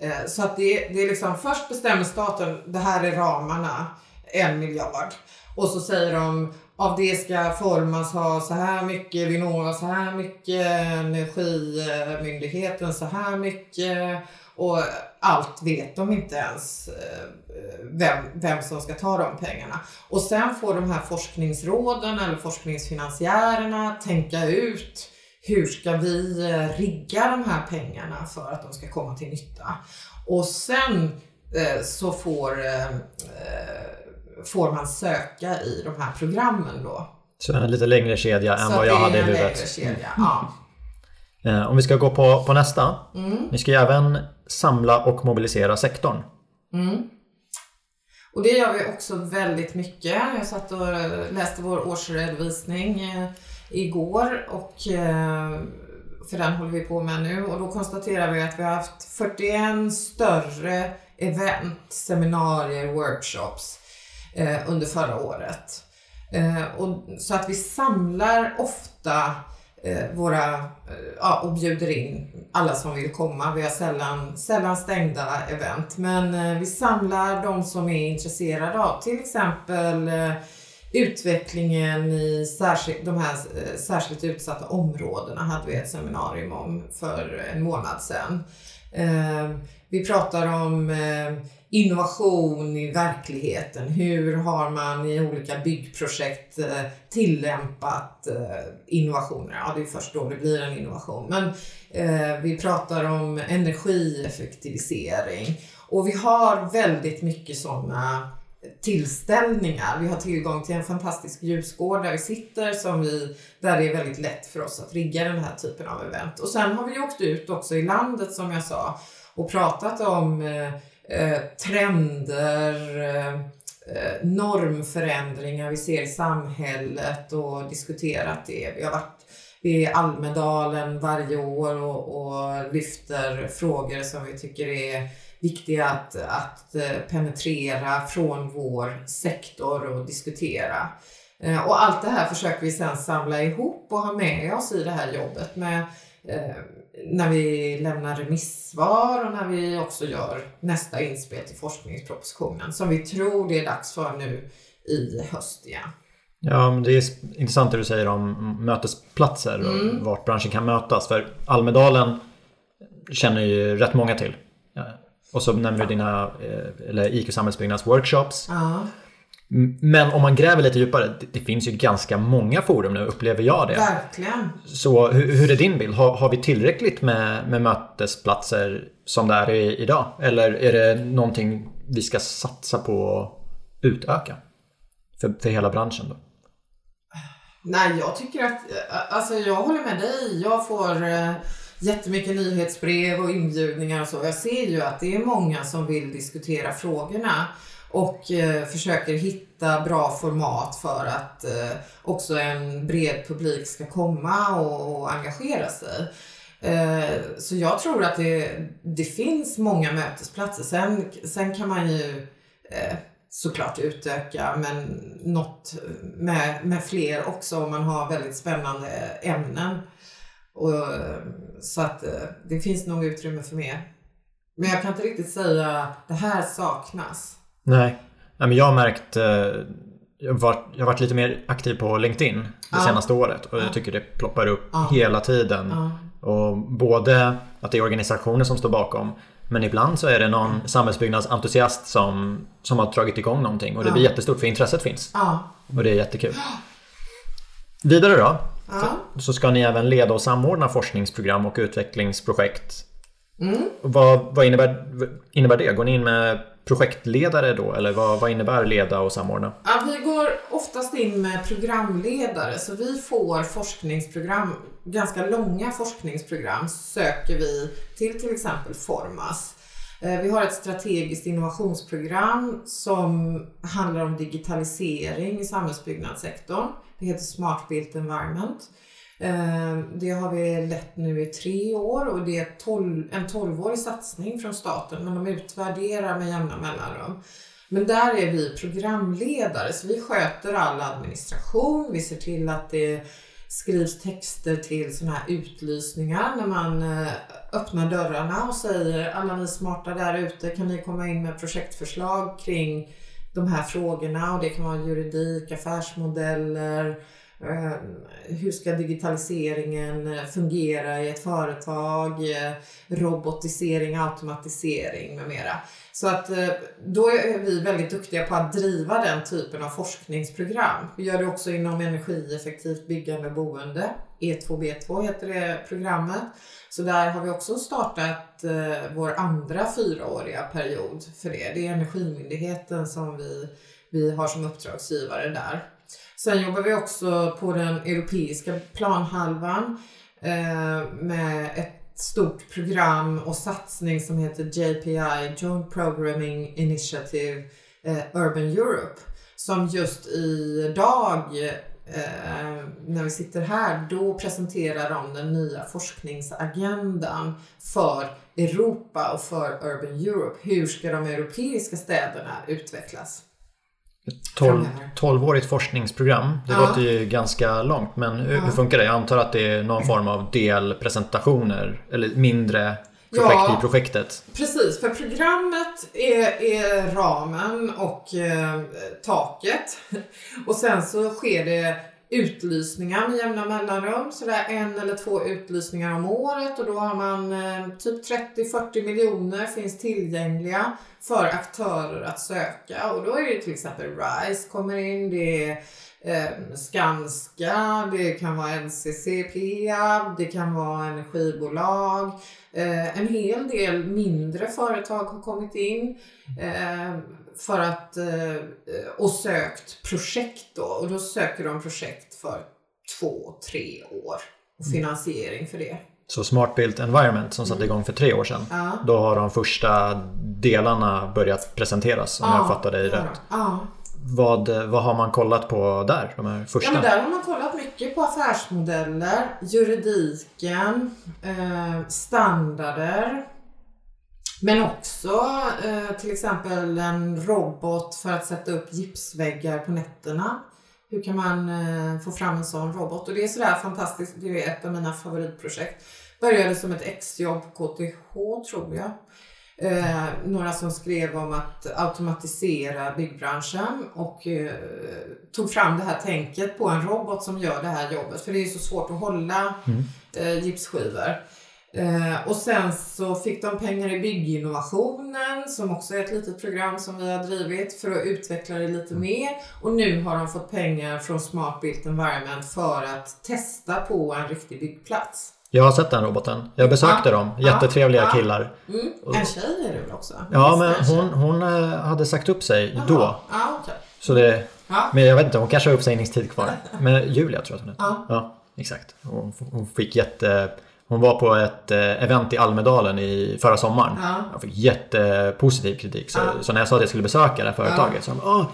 Eh, så att det, det är liksom, först bestämmer staten, det här är ramarna, en miljard. Och så säger de av det ska formas ha så här mycket, Vinnova så här mycket, Energimyndigheten så här mycket. Och allt vet de inte ens eh, vem, vem som ska ta de pengarna. Och sen får de här forskningsråden eller forskningsfinansiärerna tänka ut hur ska vi eh, rigga de här pengarna för att de ska komma till nytta. Och sen eh, så får får man söka i de här programmen då. Så en lite längre kedja än vad jag hade i huvudet. Kedja, ja. Eh, om vi ska gå på, på nästa. Mm. Ni ska ju även samla och mobilisera sektorn. Mm. Och det gör vi också väldigt mycket. Jag satt och läste vår årsredovisning eh, igår och eh, för den håller vi på med nu och då konstaterar vi att vi har haft 41 större event, seminarier, workshops eh, under förra året. Eh, och, så att vi samlar ofta eh, våra, eh, ja, och bjuder in alla som vill komma. Vi har sällan, sällan stängda event, men eh, vi samlar de som är intresserade av till exempel eh, utvecklingen i särskilt, de här eh, särskilt utsatta områdena hade vi ett seminarium om för en månad sedan. Eh, vi pratar om eh, innovation i verkligheten. Hur har man i olika byggprojekt eh, tillämpat eh, innovationer? Ja, det är först då det blir en innovation. Men eh, vi pratar om energieffektivisering och vi har väldigt mycket sådana tillställningar. Vi har tillgång till en fantastisk ljusgård där vi sitter som vi, där det är väldigt lätt för oss att rigga den här typen av event. Och sen har vi åkt ut också i landet som jag sa och pratat om eh, Eh, trender, eh, eh, normförändringar vi ser i samhället och diskuterat det. Vi har varit i Almedalen varje år och, och lyfter frågor som vi tycker är viktiga att, att eh, penetrera från vår sektor och diskutera. Eh, och allt det här försöker vi sedan samla ihop och ha med oss i det här jobbet med eh, när vi lämnar remissvar och när vi också gör nästa inspel till forskningspropositionen som vi tror det är dags för nu i höst igen. Ja, men det är intressant det du säger om mötesplatser och mm. vart branschen kan mötas. För Almedalen känner ju rätt många till. Och så nämner du dina eh, eller IQ Samhällsbyggnads workshops. Ja. Men om man gräver lite djupare, det, det, finns ju ganska många forum nu, upplever jag det. Verkligen. Så hur, hur är din bild? Har, har vi tillräckligt med, med mötesplatser som det är idag? Eller är det någonting vi ska satsa på att utöka? För, för hela branschen då? Nej, jag tycker att, alltså jag håller med dig. Jag får eh, jättemycket nyhetsbrev och inbjudningar och så. Jag ser ju att det är många som vill diskutera frågorna och eh, försöker hitta bra format för att eh, också en bred publik ska komma och, och engagera sig. Eh, så jag tror att det, det finns många mötesplatser. Sen, sen kan man ju eh, såklart utöka men något med, med fler också om man har väldigt spännande ämnen. Och, eh, så att eh, det finns nog utrymme för mer. Men jag kan inte riktigt säga det här saknas. Nej. Men jag har märkt eh, jag, var, jag har varit lite mer aktiv på LinkedIn det Ja. senaste året och Ja. jag tycker det ploppar upp Ja. hela tiden. Ja. Och både att det är organisationer som står bakom men ibland så är det någon samhällsbyggnadsentusiast som, som har dragit igång någonting och det blir jättestort för intresset finns. Och det är jättekul. Vidare då Ja. så ska ni även leda och samordna forskningsprogram och utvecklingsprojekt. Mm. Vad, vad innebär, innebär det? Går ni in med projektledare då? Eller vad, vad innebär leda och samordna? Ja, vi går oftast in med programledare så vi får forskningsprogram, ganska långa forskningsprogram söker vi till till exempel Formas. Eh, vi har ett strategiskt innovationsprogram som handlar om digitalisering i samhällsbyggnadssektorn. Det heter Smart Built Environment. Ehm, det har vi lett nu i tre år och det är en tolvårig satsning från staten men de utvärderar med jämna mellanrum. Men där är vi programledare så vi sköter all administration, vi ser till att det skrivs texter till sådana här utlysningar när man eh, öppnar dörrarna och säger alla ni smarta där ute kan ni komma in med projektförslag kring de här frågorna och det kan vara juridik, affärsmodeller, eh, Eh, hur ska digitaliseringen eh, fungera i ett företag, eh, robotisering, automatisering med mera. Så att då är vi väldigt duktiga på att driva den typen av forskningsprogram. Vi gör det också inom energieffektivt byggande och boende. E2B2 heter det programmet. Så där har vi också startat vår andra fyraåriga period för det. Det är Energimyndigheten som vi, vi har som uppdragsgivare där. Sen jobbar vi också på den europeiska planhalvan eh, med ett stort program och satsning som heter JPI, Joint Programming Initiative eh, Urban Europe. Som just idag eh, när vi sitter här, då presenterar de den nya forskningsagendan för Europa och för Urban Europe. Hur ska de europeiska städerna utvecklas? 12, Framöver. 12-årigt forskningsprogram. Det Ja. låter ju ganska långt men hur, hur funkar det? Jag antar att det är någon form av delpresentationer eller mindre projekt Ja. i projektet. Precis, för programmet är, är ramen och eh, taket. Och sen så sker det utlysningar med jämna mellanrum. Så det är en eller två utlysningar om året och då har man eh, typ 30-40 miljoner finns tillgängliga för aktörer att söka. Och då är det till exempel RISE kommer in, det är eh, Skanska, det kan vara NCC, Peab, det kan vara energibolag. Eh, en hel del mindre företag har kommit in eh, för att, eh, och sökt projekt då. Och då söker de projekt för två, tre år och finansiering för det. Så Smart Built Environment som satte igång för tre år sedan. Ja. Då har de första delarna börjat presenteras om jag fattar dig ja, rätt. Ja. Vad, vad har man kollat på där? De här Ja, första? men där har man kollat mycket på affärsmodeller, juridiken, eh, standarder. Men också eh, till exempel en robot för att sätta upp gipsväggar på nätterna. Hur kan man eh, få fram en sån robot? Och det är sådär fantastiskt. Det är ett av mina favoritprojekt. Började som ett exjobb på KTH tror jag. Eh, några som skrev om att automatisera byggbranschen och eh, tog fram det här tänket på en robot som gör det här jobbet. För det är så svårt att hålla eh, gipsskivor. Eh, och sen så fick de pengar i bygginnovationen som också är ett litet program som vi har drivit för att utveckla det lite mer. Och nu har de fått pengar från Smart Built Environment för att testa på en riktig byggplats. Jag har sett den roboten. Jag besökte Ja, dem. Jättetrevliga ja. killar. Mm. En tjej är det väl också? Ja, men hon, hon eh, hade sagt upp sig tjej? då. Jaha. Ja, okej. Så det, Ja. men jag vet inte, hon kanske har uppsägningstid kvar. <laughs> Men Julia tror jag att hon heter. Ja. Ja, exakt. Hon, hon fick jätte... Hon var på ett eh, event i Almedalen i förra sommaren. Ja. Jag fick jättepositiv kritik. Så, Ja. så när jag sa att jag skulle besöka det här företaget så sa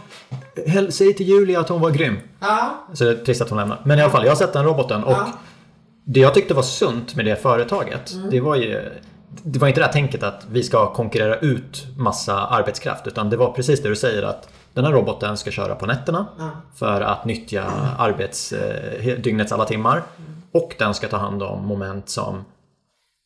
de häl- säg till Julia att hon var grym. Ja. Så det är trist att hon lämnar. Men i alla fall, jag har sett den roboten och Ja. det jag tyckte var sunt med det företaget, Mm. det var ju det var inte det här tänket att vi ska konkurrera ut massa arbetskraft utan det var precis det du säger att den här roboten ska köra på nätterna Ja. för att nyttja arbets, eh, dygnets alla timmar. Och den ska ta hand om moment som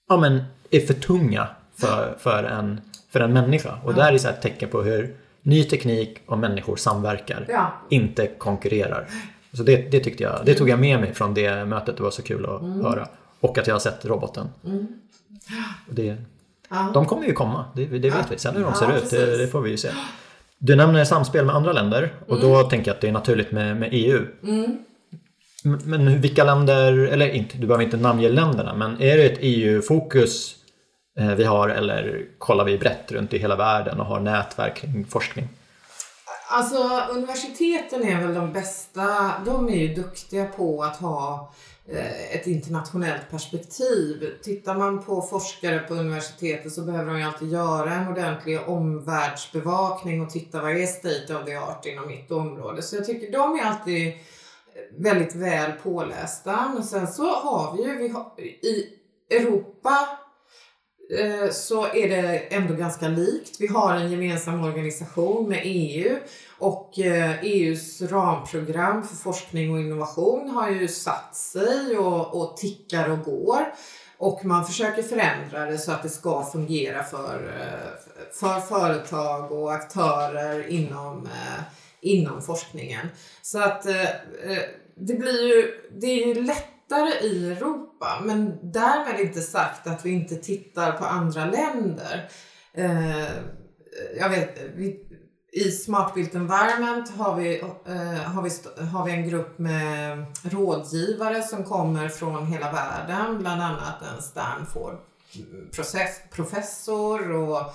ja, men, är för tunga för, för, en, för en människa. Och det här är så ett tecken på hur ny teknik och människor samverkar. Ja. Inte konkurrerar. Så det, det tyckte jag, det tog jag med mig från det mötet. Det var så kul att Mm. höra. Och att jag har sett roboten. Och det, Ja. de kommer ju komma, det, det vet vi. Sen hur de Ja, ser ut, det, det får vi ju se. Du nämner samspel med andra länder och då tänker jag att det är naturligt med, med EU. Men- vilka länder, eller inte, du behöver inte namnge länderna, men är det ett EU-fokus eh, vi har eller kollar vi brett runt i hela världen och har nätverk kring forskning? Alltså universiteten är väl de bästa, de är ju duktiga på att ha eh, ett internationellt perspektiv. Tittar man på forskare på universitetet så behöver de ju alltid göra en ordentlig omvärldsbevakning och titta vad är state of the art inom mitt område. Så jag tycker de är alltid väldigt väl pålästa. Men sen så har vi ju, vi har, i Europa eh, så är det ändå ganska likt. Vi har en gemensam organisation med EU och eh, EUs ramprogram för forskning och innovation har ju satt sig och, och tickar och går. Och man försöker förändra det så att det ska fungera för, eh, för företag och aktörer inom, eh, inom forskningen. Så att eh, eh, det blir ju, det är ju lättare i Europa men därmed inte sagt att vi inte tittar på andra länder. Eh, jag vet, vi, i Smart Built Environment har vi, eh, har, vi, har vi en grupp med rådgivare som kommer från hela världen, bland annat en Stanford process, professor och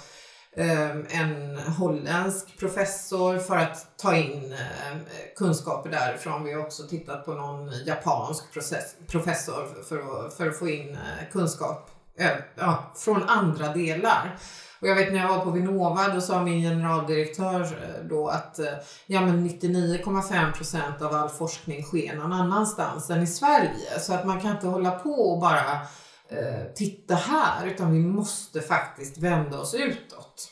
Ehm, en holländsk professor för att ta in ehm, kunskaper därifrån. Vi har också tittat på någon japansk process, professor för att, för att få in eh, kunskap eh, ja, från andra delar. Och jag vet när jag var på Vinnova då sa min generaldirektör eh, då att ja, men 99,5 procent av all forskning sker någon annanstans än i Sverige. Så att man kan inte hålla på och bara eh, titta här utan vi måste faktiskt vända oss utåt.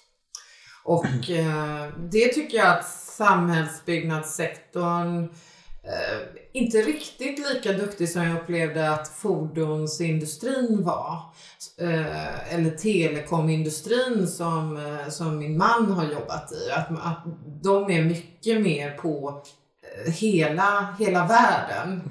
Och eh, det tycker jag att samhällsbyggnadssektorn eh, inte riktigt lika duktig som jag upplevde att fordonsindustrin var. Eh, eller telekomindustrin som, eh, som min man har jobbat i. Att, att de är mycket mer på hela, hela världen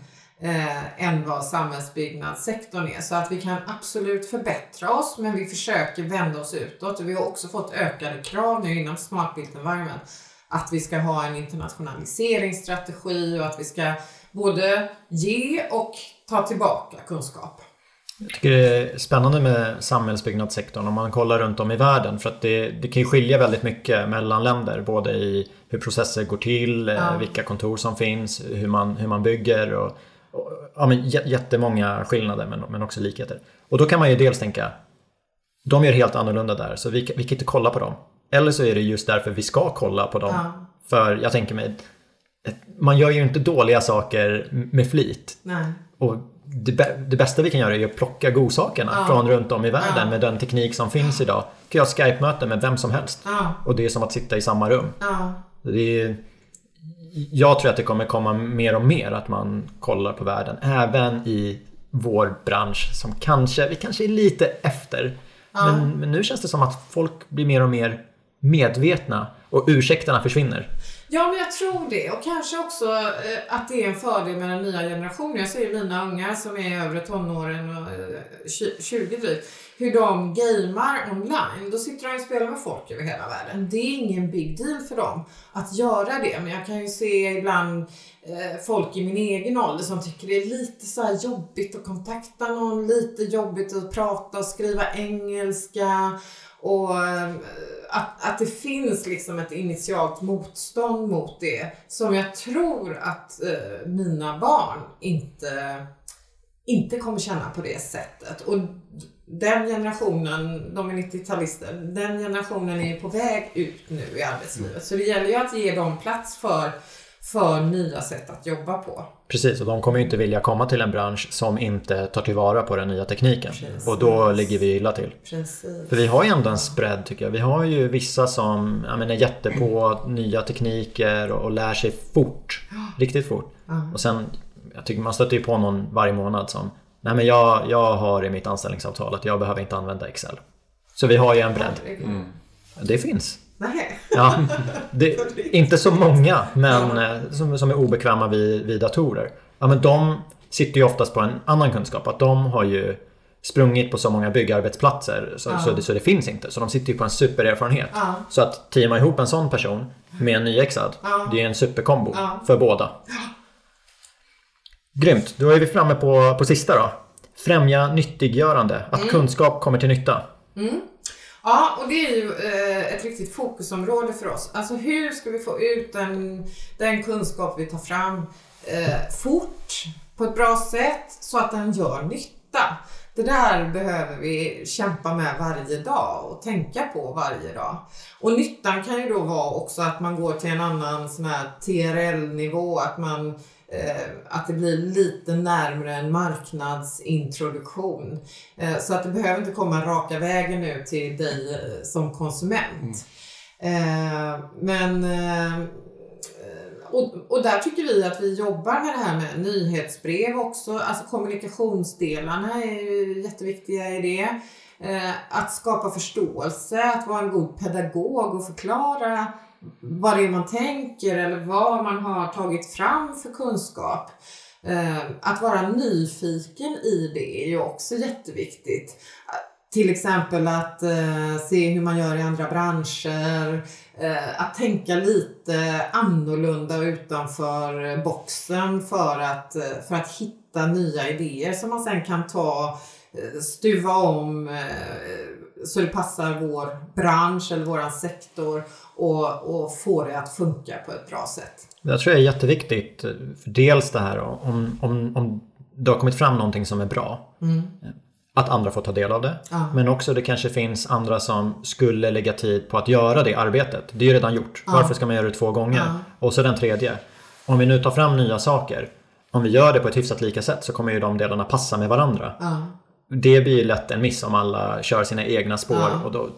eh, än vad samhällsbyggnadssektorn är. Så att vi kan absolut förbättra oss men vi försöker vända oss utåt. Vi har också fått ökade krav nu inom Smart Built Environment att vi ska ha en internationaliseringsstrategi och att vi ska både ge och ta tillbaka kunskap. Jag tycker det är spännande med samhällsbyggnadssektorn om man kollar runt om i världen för att det, det kan ju skilja väldigt mycket mellan länder både i hur processer går till, eh, Ja. vilka kontor som finns, hur man, hur man bygger och ja, men jä- jättemånga skillnader men, men också likheter. Och då kan man ju dels tänka de gör helt annorlunda där så vi, kan- vi kan inte kolla på dem. Eller så är det just därför vi ska kolla på dem. Ja. För jag tänker mig, man gör ju inte dåliga saker med flit. Nej. Och det, det bästa vi kan göra är att plocka godsakerna Ja. från runt om i världen Ja. med den teknik som finns idag. kan jag ha Skype-möten med vem som helst. Och det är som att sitta i samma rum. Det är, jag tror att det kommer komma mer och mer att man kollar på världen. Även i vår bransch som kanske, vi kanske är lite efter. Ja. Men, men nu känns det som att folk blir mer och mer medvetna och ursäkterna försvinner. Ja, men jag tror det. Och kanske också eh, att det är en fördel med den nya generationen. Jag ser mina ungar som är övre tonåren och eh, tju- 20 drygt. Hur de gamer online. Då sitter de och spelar med folk över hela världen. Det är ingen big deal för dem att göra det. Men jag kan ju se ibland eh, folk i min egen ålder som tycker det är lite så här jobbigt att kontakta någon. Lite jobbigt att prata och skriva engelska. Och eh, att, att det finns liksom ett initialt motstånd mot det som jag tror att eh, mina barn inte, inte kommer känna på det sättet. Och den generationen, de är 90-talister, den generationen är på väg ut nu i arbetslivet. Så det gäller ju att ge dem plats för, för nya sätt att jobba på. Precis, och de kommer ju inte vilja komma till en bransch som inte tar tillvara på den nya tekniken. Precis. Och då ligger vi illa till. Precis. För vi har ju ändå en spread tycker jag. Vi har ju vissa som ja, men är jättepå nya tekniker och, och lär sig fort. Riktigt fort. Och sen, jag tycker man stöter ju på någon varje månad som Nej men jag, jag har i mitt anställningsavtal att jag behöver inte använda Excel. Så vi har ju en bredd. Herregud. Det finns. Nej. Ja, <laughs> det, inte så många men eh, som, som är obekväma vid, vid datorer. Ja, men de sitter ju oftast på en annan kunskap. Att de har ju sprungit på så många byggarbetsplatser så, Ja. så, det, så det finns inte. Så de sitter ju på en supererfarenhet. Ja. Så att teama ihop en sån person med en nyexad, Ja. det är en superkombo Ja. för båda. Grymt, då är vi framme på, på sista då. Främja nyttiggörande, att Mm. kunskap kommer till nytta. Ja, och det är ju eh, ett riktigt fokusområde för oss. Alltså hur ska vi få ut den, den kunskap vi tar fram eh, fort, på ett bra sätt, så att den gör nytta. Det där behöver vi kämpa med varje dag och tänka på varje dag. Och nyttan kan ju då vara också att man går till en annan sån här TRL-nivå, att man att det blir lite närmare en marknadsintroduktion. Eh, så att det behöver inte komma raka vägen nu till dig eh, som konsument. Eh, men eh, och, och där tycker vi att vi jobbar med det här med nyhetsbrev också. Alltså kommunikationsdelarna är ju jätteviktiga i det. Eh, att skapa förståelse, att vara en god pedagog och förklara vad det är man tänker eller vad man har tagit fram för kunskap. Eh, att vara nyfiken i det är ju också jätteviktigt. Till exempel att eh, se hur man gör i andra branscher, eh, att tänka lite annorlunda utanför boxen för att, eh, för att hitta nya idéer som man sen kan ta, eh, stuva om eh, så det passar vår bransch eller våran sektor och, och få det att funka på ett bra sätt. Jag tror det är jätteviktigt. För dels det här om, om, om det har kommit fram någonting som är bra. Att andra får ta del av det. Ja. Men också det kanske finns andra som skulle lägga tid på att göra det arbetet. Det är ju redan gjort. Varför ska man göra det två gånger? Ja. Och så den tredje. Om vi nu tar fram nya saker. Om vi gör det på ett hyfsat lika sätt så kommer ju de delarna passa med varandra. Ja. Det blir ju lätt en miss om alla kör sina egna spår Ja. och då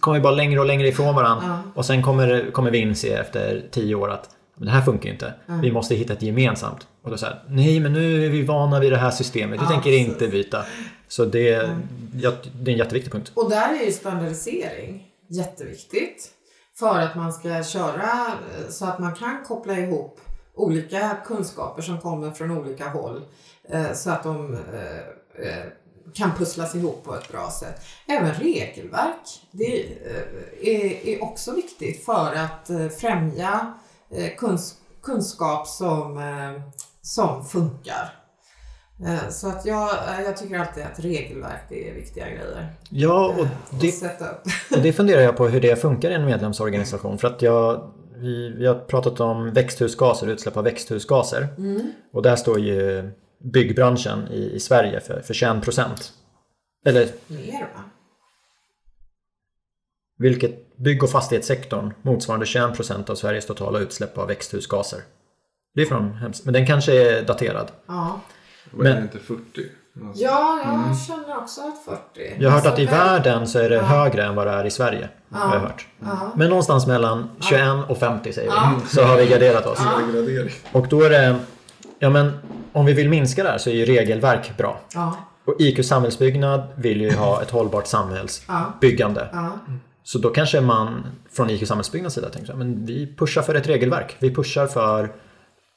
kommer vi bara längre och längre ifrån varandra. Ja. Och sen kommer, kommer vi inse efter tio år att det här funkar ju inte. Vi måste hitta ett gemensamt. Och då säger nej men nu är vi vana vid det här systemet. Vi Ja, tänker precis. inte byta. Så det, ja, det är en jätteviktig punkt. Och där är ju standardisering jätteviktigt. För att man ska köra eh, så att man kan koppla ihop olika kunskaper som kommer från olika håll. eh, Så att de eh, kan pusslas ihop på ett bra sätt. Även regelverk det eh, är, är också viktigt för att eh, främja eh, kuns, kunskap som, som funkar. Så att jag, jag tycker alltid att regelverk det är viktiga grejer. Ja, och det, <laughs> och det funderar jag på hur det funkar i en medlemsorganisation. För att jag, vi, vi har pratat om växthusgaser, utsläpp av växthusgaser. Och där står ju byggbranschen i, i Sverige för, för 21 procent. Eller Mer va? vilket bygg och fastighetssektorn motsvarande 21 procent av Sveriges totala utsläpp av växthusgaser. Det är från hems- men den kanske är daterad. Ja. Men- är det inte 40? Alltså, Ja, jag känner också att 40. Jag har hört att i världen så är det Ja. högre än vad det är i Sverige. Har jag hört. Ja. Men någonstans mellan 21 och 50 säger Ja. vi. Så har vi garderat oss. Och då är det, ja men om vi vill minska det här så är ju regelverk bra. Ja. Och IQ Samhällsbyggnad vill ju ha ett hållbart samhällsbyggande. Ja. Så då kanske man från IQ Samhällsbyggnads sida tänker så men vi pushar för ett regelverk. Vi pushar för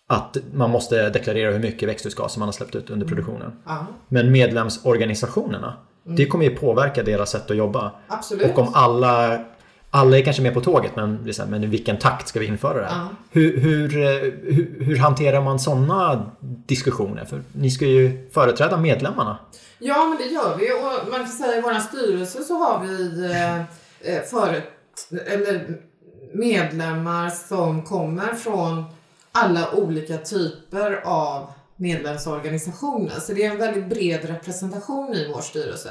att man måste deklarera hur mycket växthusgaser man har släppt ut under produktionen. ja. Men medlemsorganisationerna, det kommer ju påverka deras sätt att jobba. Absolut. Och om alla, alla är kanske med på tåget, men, här, men i vilken takt ska vi införa det här? Ja. Hur, hur, eh, hur, hur hanterar man sådana diskussioner? För ni ska ju företräda medlemmarna. Ja, men det gör vi. Och man kan säga i vår styrelse så har vi eh, eh, förut, eller medlemmar som kommer från alla olika typer av medlemsorganisationer. Så det är en väldigt bred representation i vår styrelse.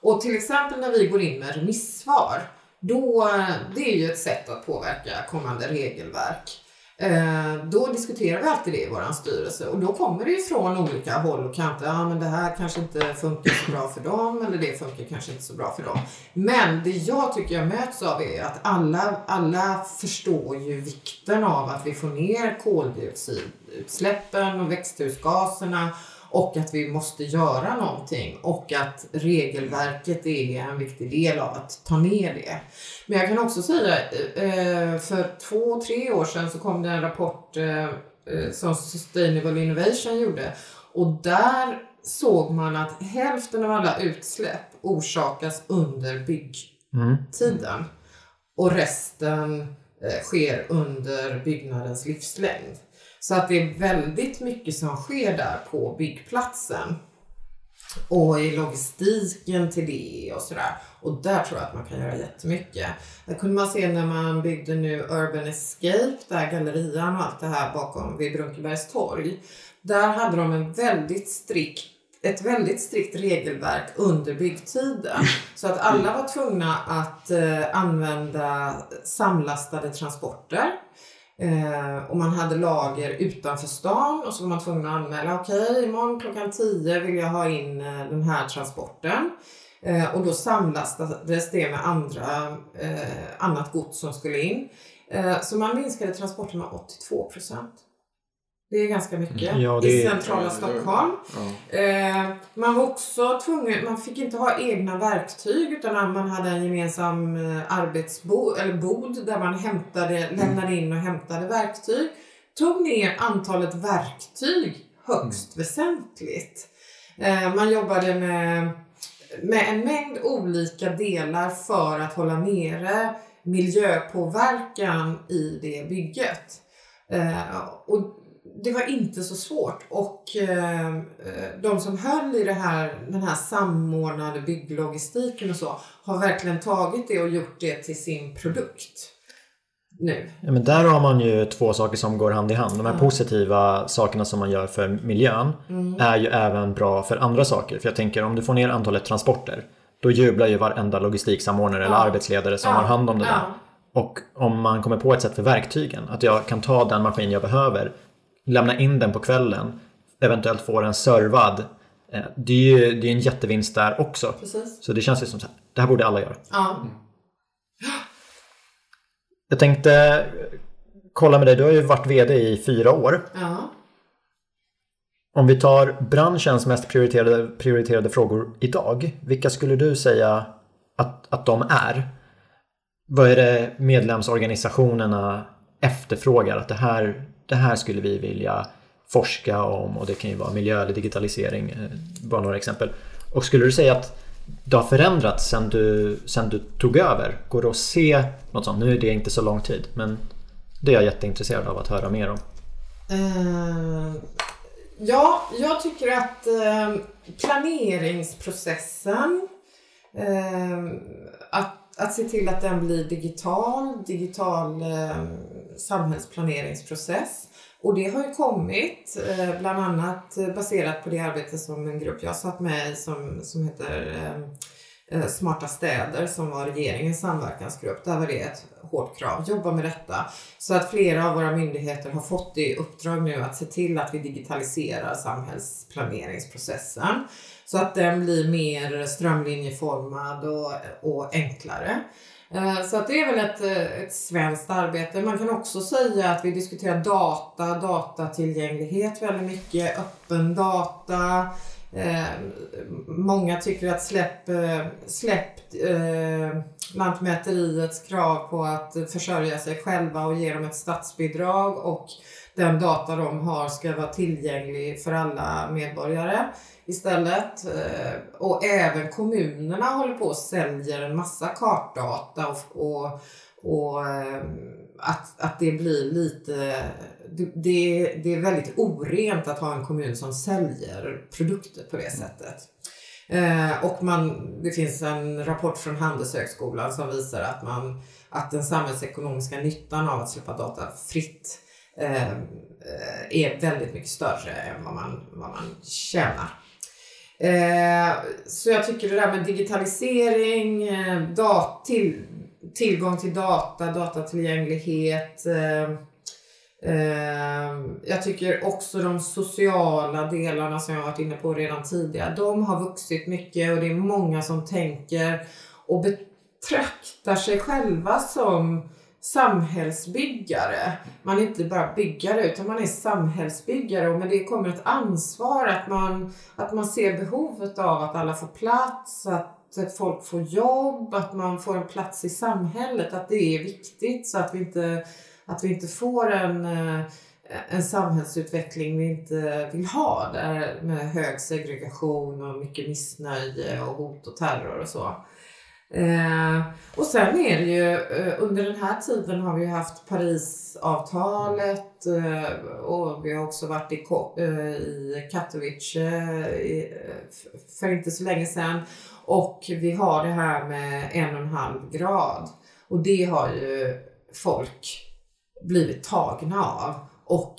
Och till exempel när vi går in med remissvar, då, det är ju ett sätt att påverka kommande regelverk. Eh, då diskuterar vi alltid det i vår styrelse och då kommer det ju från olika håll och kanter. Ja, men det här kanske inte funkar så bra för dem eller det funkar kanske inte så bra för dem. Men det jag tycker jag möts av är att alla, alla förstår ju vikten av att vi får ner koldioxidutsläppen och växthusgaserna och att vi måste göra någonting och att regelverket är en viktig del av att ta ner det. Men jag kan också säga, eh, för två, tre år sedan så kom det en rapport eh, som Sustainable Innovation gjorde och där såg man att hälften av alla utsläpp orsakas under byggtiden. Mm. Och resten eh, sker under byggnadens livslängd. Så att det är väldigt mycket som sker där på byggplatsen. Och i logistiken till det och sådär. Och där tror jag att man kan göra jättemycket. Det kunde man se när man byggde nu Urban Escape, där gallerian och allt det här bakom vid Brunkebergs torg. Där hade de en väldigt strikt ett väldigt strikt regelverk under byggtiden. <laughs> Så att alla var tvungna att eh, använda samlastade transporter. Eh, och man hade lager utanför stan och så var man tvungen att anmäla. Okej, okay, imorgon klockan 10 vill jag ha in eh, den här transporten. Eh, och då samlastades det med andra, eh, annat gods som skulle in. Eh, så man minskade transporten med 82 procent. Det är ganska mycket. Mm. Ja, I centrala Stockholm. Ja. Eh, man var också tvungen, man fick inte ha egna verktyg utan man hade en gemensam eh, arbetsbod eller bod där man hämtade, mm. lämnade in och hämtade verktyg. Tog ner antalet verktyg högst mm. väsentligt. Eh, man jobbade med, med en mängd olika delar för att hålla nere miljöpåverkan i det bygget. Eh, och det var inte så svårt och eh, de som höll i det här, den här samordnade bygglogistiken och så har verkligen tagit det och gjort det till sin produkt. Nu. Ja, men där har man ju två saker som går hand i hand. De här mm. positiva sakerna som man gör för miljön mm. är ju även bra för andra saker. För jag tänker om du får ner antalet transporter då jublar ju varenda logistiksamordnare ja. eller arbetsledare som ja. har hand om det där. Och om man kommer på ett sätt för verktygen, att jag kan ta den maskin jag behöver lämna in den på kvällen, eventuellt få den servad. Eh, det är ju det är en jättevinst där också. Precis. Så det känns ju som att det här borde alla göra. Ja. <gasps> Jag tänkte kolla med dig, du har ju varit VD i fyra år. Ja. Om vi tar branschens mest prioriterade, prioriterade frågor idag, vilka skulle du säga att, att de är? Vad är det medlemsorganisationerna efterfrågar? Att det här, det här skulle vi vilja forska om och det kan ju vara miljö eller digitalisering, eh, bara några exempel. Och skulle du säga att det har förändrats sen du, sen du tog över? Går det att se något sånt? Nu är det inte så lång tid men det är jag jätteintresserad av att höra mer om. Uh, ja, jag tycker att uh, planeringsprocessen uh, att att se till att den blir digital, digital samhällsplaneringsprocess. Och det har ju kommit, eh, bland annat eh, baserat på det arbete som en grupp jag satt med i som, som heter eh, Smarta städer som var regeringens samverkansgrupp. Där var det ett hårt krav, jobba med detta. Så att flera av våra myndigheter har fått i uppdrag nu att se till att vi digitaliserar samhällsplaneringsprocessen. Så att den blir mer strömlinjeformad och, och enklare. Eh, så att det är väl ett, eh, ett svenskt arbete. Man kan också säga att vi diskuterar data, datatillgänglighet väldigt mycket, öppen data. Eh, många tycker att släpp, eh, släpp eh, Lantmäteriets krav på att försörja sig själva och ge dem ett statsbidrag och den data de har ska vara tillgänglig för alla medborgare istället. Eh, och även kommunerna håller på och säljer en massa kartdata och, och, och eh, att, att det blir lite... Det, det är väldigt orent att ha en kommun som säljer produkter på det sättet. Eh, och man, det finns en rapport från Handelshögskolan som visar att, man, att den samhällsekonomiska nyttan av att släppa data fritt eh, är väldigt mycket större än vad man, vad man tjänar. Eh, så jag tycker det där med digitalisering, eh, dat till, tillgång till data, datatillgänglighet. Eh, eh, jag tycker också de sociala delarna som jag varit inne på redan tidigare, de har vuxit mycket och det är många som tänker och betraktar sig själva som samhällsbyggare. Man är inte bara byggare utan man är samhällsbyggare och med det kommer ett ansvar att man, att man ser behovet av att alla får plats, att folk får jobb, att man får en plats i samhället, att det är viktigt så att vi inte, att vi inte får en eh, en samhällsutveckling vi inte vill ha där med hög segregation och mycket missnöje och hot och terror och så. Eh, och sen är det ju eh, under den här tiden har vi haft Parisavtalet eh, och vi har också varit i, eh, i Katowice eh, eh för inte så länge sedan. Och vi har det här med en och en halv grad och det har ju folk blivit tagna av och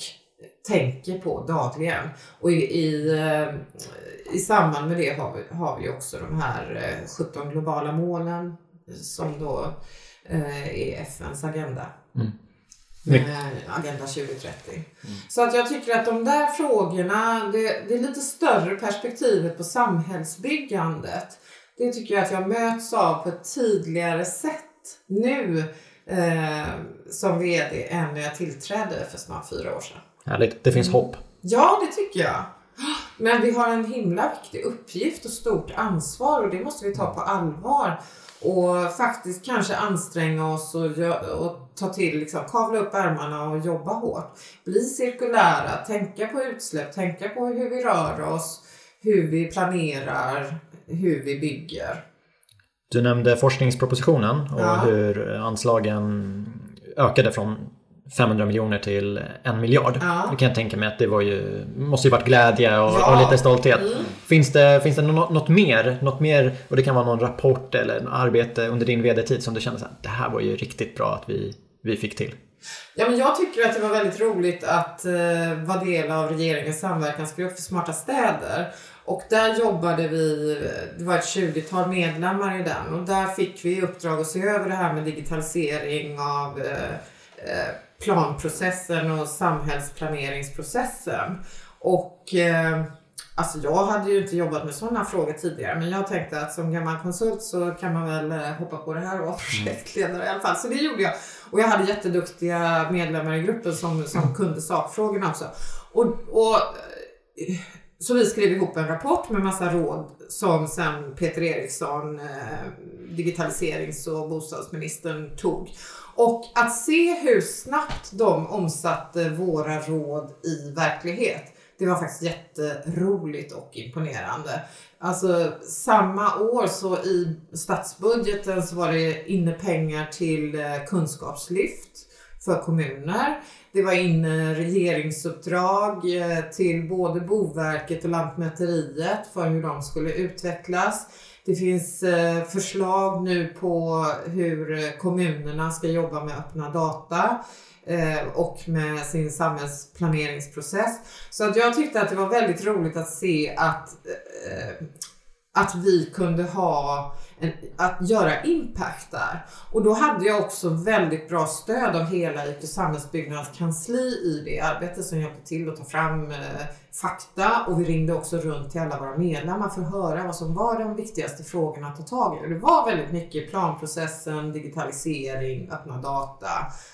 tänker på dagligen. Och i, i, eh, i samband med det har vi, har vi också de här 17 eh, globala målen som då eh, är FNs agenda. Mm. Agenda 2030. Mm. Så att jag tycker att de där frågorna, det, det är lite större perspektivet på samhällsbyggandet. Det tycker jag att jag möts av på ett tydligare sätt nu eh, som VD än när jag tillträdde för snart fyra år sedan. Härligt. Det finns mm. hopp. Ja, det tycker jag. Men vi har en himla viktig uppgift och stort ansvar och det måste vi ta på allvar. Och faktiskt kanske anstränga oss och, och ta till, liksom, kavla upp ärmarna och jobba hårt. Bli cirkulära, tänka på utsläpp, tänka på hur vi rör oss, hur vi planerar, hur vi bygger. Du nämnde forskningspropositionen och ja. hur anslagen ökade från 500 miljoner till en miljard. Ja. Det kan jag tänka mig att det var ju, måste ju varit glädje och, ja. och lite stolthet. Mm. Finns det, finns det något, något, mer? Något mer? Och det kan vara någon rapport eller en arbete under din vd-tid som du känner att det här var ju riktigt bra att vi, vi fick till. Ja, men jag tycker att det var väldigt roligt att uh, vara del av regeringens samverkansgrupp för smarta städer. Och där jobbade vi, det var ett 20-tal medlemmar i den och där fick vi i uppdrag att se över det här med digitalisering av eh, eh, planprocessen och samhällsplaneringsprocessen. Och eh, alltså jag hade ju inte jobbat med sådana frågor tidigare men jag tänkte att som gammal konsult så kan man väl eh, hoppa på det här och vara <laughs> projektledare i alla fall. Så det gjorde jag. Och jag hade jätteduktiga medlemmar i gruppen som, som kunde sakfrågorna också. Och, och eh, så vi skrev ihop en rapport med massa råd som sen Peter Eriksson, eh, digitaliserings och bostadsministern, tog. Och att se hur snabbt de omsatte våra råd i verklighet, det var faktiskt jätteroligt och imponerande. Alltså samma år så i statsbudgeten så var det inne pengar till eh, kunskapslyft för kommuner. Det var inne eh, regeringsuppdrag eh, till både Boverket och Lantmäteriet för hur de skulle utvecklas. Det finns eh, förslag nu på hur kommunerna ska jobba med öppna data och med sin samhällsplaneringsprocess. Så att jag tyckte att det var väldigt roligt att se att, att vi kunde ha att göra impact där. Och då hade jag också väldigt bra stöd av hela IT samhällsbyggnads kansli i det arbetet som hjälpte till att ta fram eh, fakta och vi ringde också runt till alla våra medlemmar för att höra vad som var de viktigaste frågorna att ta tag i. Och det var väldigt mycket planprocessen, digitalisering, öppna data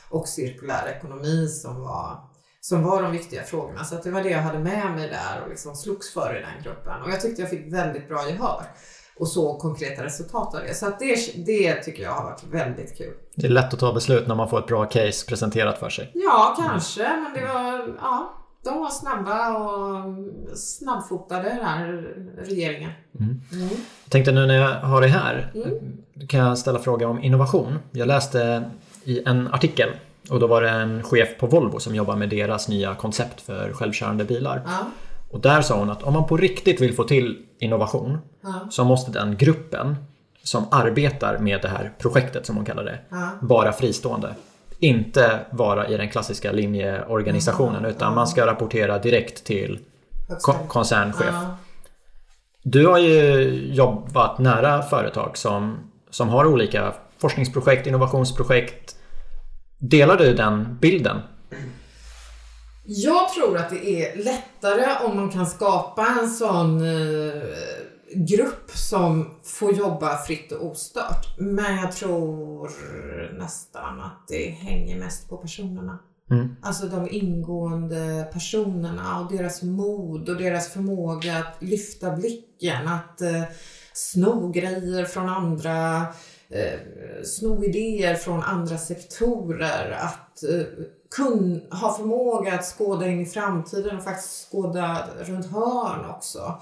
och cirkulär ekonomi som var som var de viktiga frågorna. Så det var det jag hade med mig där och liksom slogs för i den gruppen. Och jag tyckte jag fick väldigt bra gehör och såg konkreta resultat av det. Så att det, det tycker jag har varit väldigt kul. Det är lätt att ta beslut när man får ett bra case presenterat för sig. Ja, kanske. Mm. Men det var, ja, de var snabba och snabbfotade den här regeringen. Mm. Mm. Jag tänkte nu när jag har det här mm. kan jag ställa fråga om innovation. Jag läste i en artikel och då var det en chef på Volvo som jobbar med deras nya koncept för självkörande bilar. Ja. Och där sa hon att om man på riktigt vill få till innovation ja. så måste den gruppen som arbetar med det här projektet som hon kallar det ja. vara fristående. Inte vara i den klassiska linjeorganisationen ja. utan man ska rapportera direkt till ko koncernchef. Du har ju jobbat nära företag som, som har olika forskningsprojekt, innovationsprojekt. Delar du den bilden? Jag tror att det är lättare om man kan skapa en sån eh, grupp som får jobba fritt och ostört. Men jag tror nästan att det hänger mest på personerna. Mm. Alltså de ingående personerna och deras mod och deras förmåga att lyfta blicken, att eh, sno grejer från andra, eh, sno idéer från andra sektorer, att eh, kun, ha förmåga att skåda in i framtiden och faktiskt skåda runt hörn också.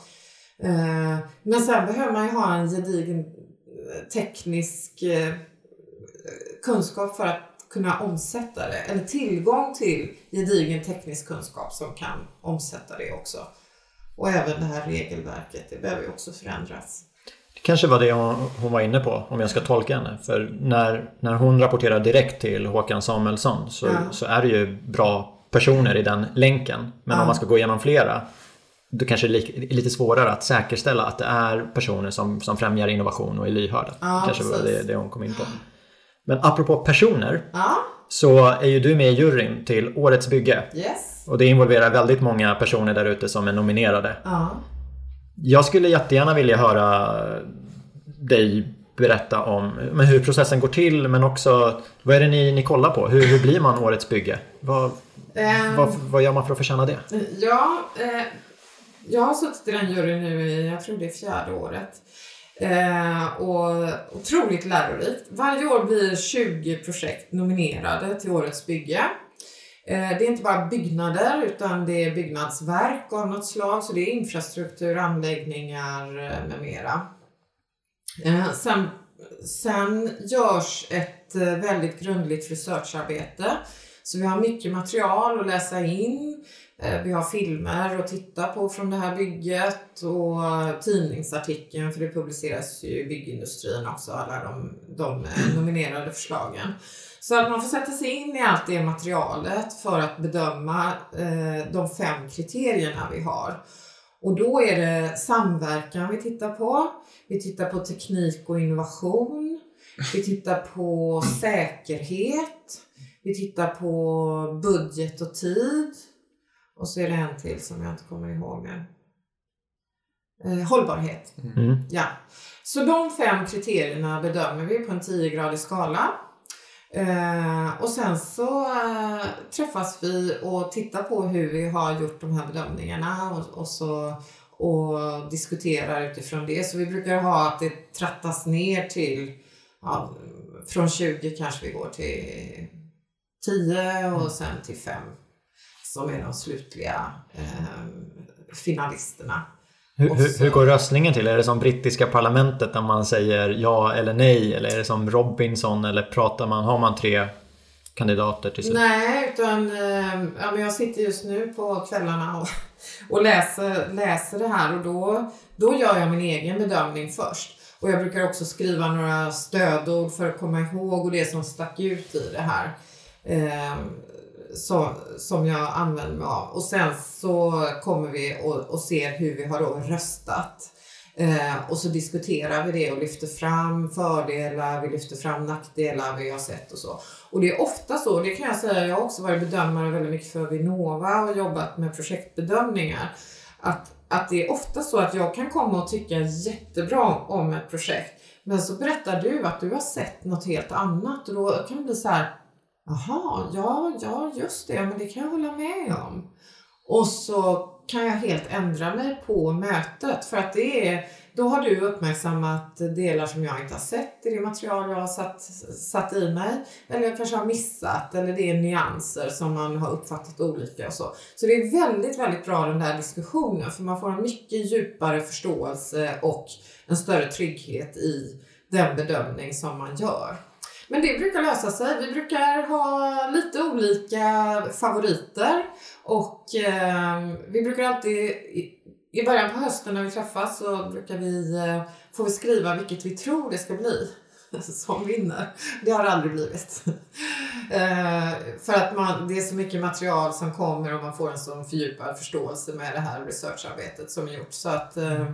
Eh, men sen behöver man ju ha en gedigen eh, teknisk eh, kunskap för att kunna omsätta det. Eller tillgång till gedigen teknisk kunskap som kan omsätta det också. Och även det här regelverket, det behöver ju också förändras. Det kanske var det hon, hon var inne på, om jag ska tolka henne. För när, när hon rapporterar direkt till Håkan Samuelsson så, Ja. så är det ju bra personer i den länken. Men Ja. om man ska gå igenom flera då kanske det är lite svårare att säkerställa att det är personer som, som främjar innovation och är lyhörda. Ja, kanske var precis. det, det hon kom in på. Men apropå personer Ja, så är ju du med i juryn till Årets bygge. yes. Och det involverar väldigt många personer där ute som är nominerade. Ja. Jag skulle jättegärna vilja höra dig berätta om men hur processen går till men också vad är det ni, ni kollar på? Hur, hur blir man Årets bygge? Vad, Ehm, vad, vad gör man för att förtjäna det? Ja, eh, jag har suttit i den juryn nu i, jag tror det är fjärde året. Eh, och otroligt lärorikt. Varje år blir 20 projekt nominerade till Årets bygge. Eh, det är inte bara byggnader utan det är byggnadsverk av något slag. Så det är infrastruktur, anläggningar eh, med mera. Eh, sen, sen görs ett väldigt grundligt researcharbete. Så vi har mycket material att läsa in. Vi har filmer att titta på från det här bygget och tidningsartikeln för det publiceras ju i byggindustrin också, alla de, de nominerade förslagen. Så att man får sätta sig in i allt det materialet för att bedöma eh, de fem kriterierna vi har. Och då är det samverkan vi tittar på. Vi tittar på teknik och innovation. Vi tittar på säkerhet. Vi tittar på budget och tid. Och så är det en till som jag inte kommer ihåg nu. Eh, hållbarhet. Mm. Ja. Så de fem kriterierna bedömer vi på en 10-gradig skala. Eh, och sen så eh, träffas vi och tittar på hur vi har gjort de här bedömningarna och, och, så, och diskuterar utifrån det. Så vi brukar ha att det trattas ner till, ja, från 20 kanske vi går till 10 och sen till 5 som är de slutliga eh, finalisterna. Hur, hur, går röstningen till? Är det som brittiska parlamentet där man säger ja eller nej? Eller är det som Robinson? Eller pratar man, har man tre kandidater till slut? Nej, utan eh, ja, men jag sitter just nu på kvällarna och, och läser, läser det här och då, då gör jag min egen bedömning först. Och jag brukar också skriva några stödord för att komma ihåg och det som stack ut i det här. Så, som jag använder mig av. Och sen så kommer vi och, och ser hur vi har då röstat. Eh, och så diskuterar vi det och lyfter fram fördelar, vi lyfter fram nackdelar vi har sett och så. Och det är ofta så, det kan jag säga, jag har också varit bedömare väldigt mycket för Vinnova och jobbat med projektbedömningar. Att, att det är ofta så att jag kan komma och tycka jättebra om ett projekt. Men så berättar du att du har sett något helt annat och då kan det bli så här, jaha, ja, ja just det, men det kan jag hålla med om. Och så kan jag helt ändra mig på mötet för att det är, då har du uppmärksammat delar som jag inte har sett i det material jag har satt, satt i mig. Eller jag kanske har missat eller det är nyanser som man har uppfattat olika och så. Så det är väldigt, väldigt bra den där diskussionen för man får en mycket djupare förståelse och en större trygghet i den bedömning som man gör. Men det brukar lösa sig. Vi brukar ha lite olika favoriter och eh, vi brukar alltid i, början på hösten när vi träffas så brukar vi, eh, får vi skriva vilket vi tror det ska bli <laughs> som vinner. Det har det aldrig blivit. <laughs> eh, för att man, det är så mycket material som kommer och man får en sån fördjupad förståelse med det här researcharbetet som är gjort. Så att, eh,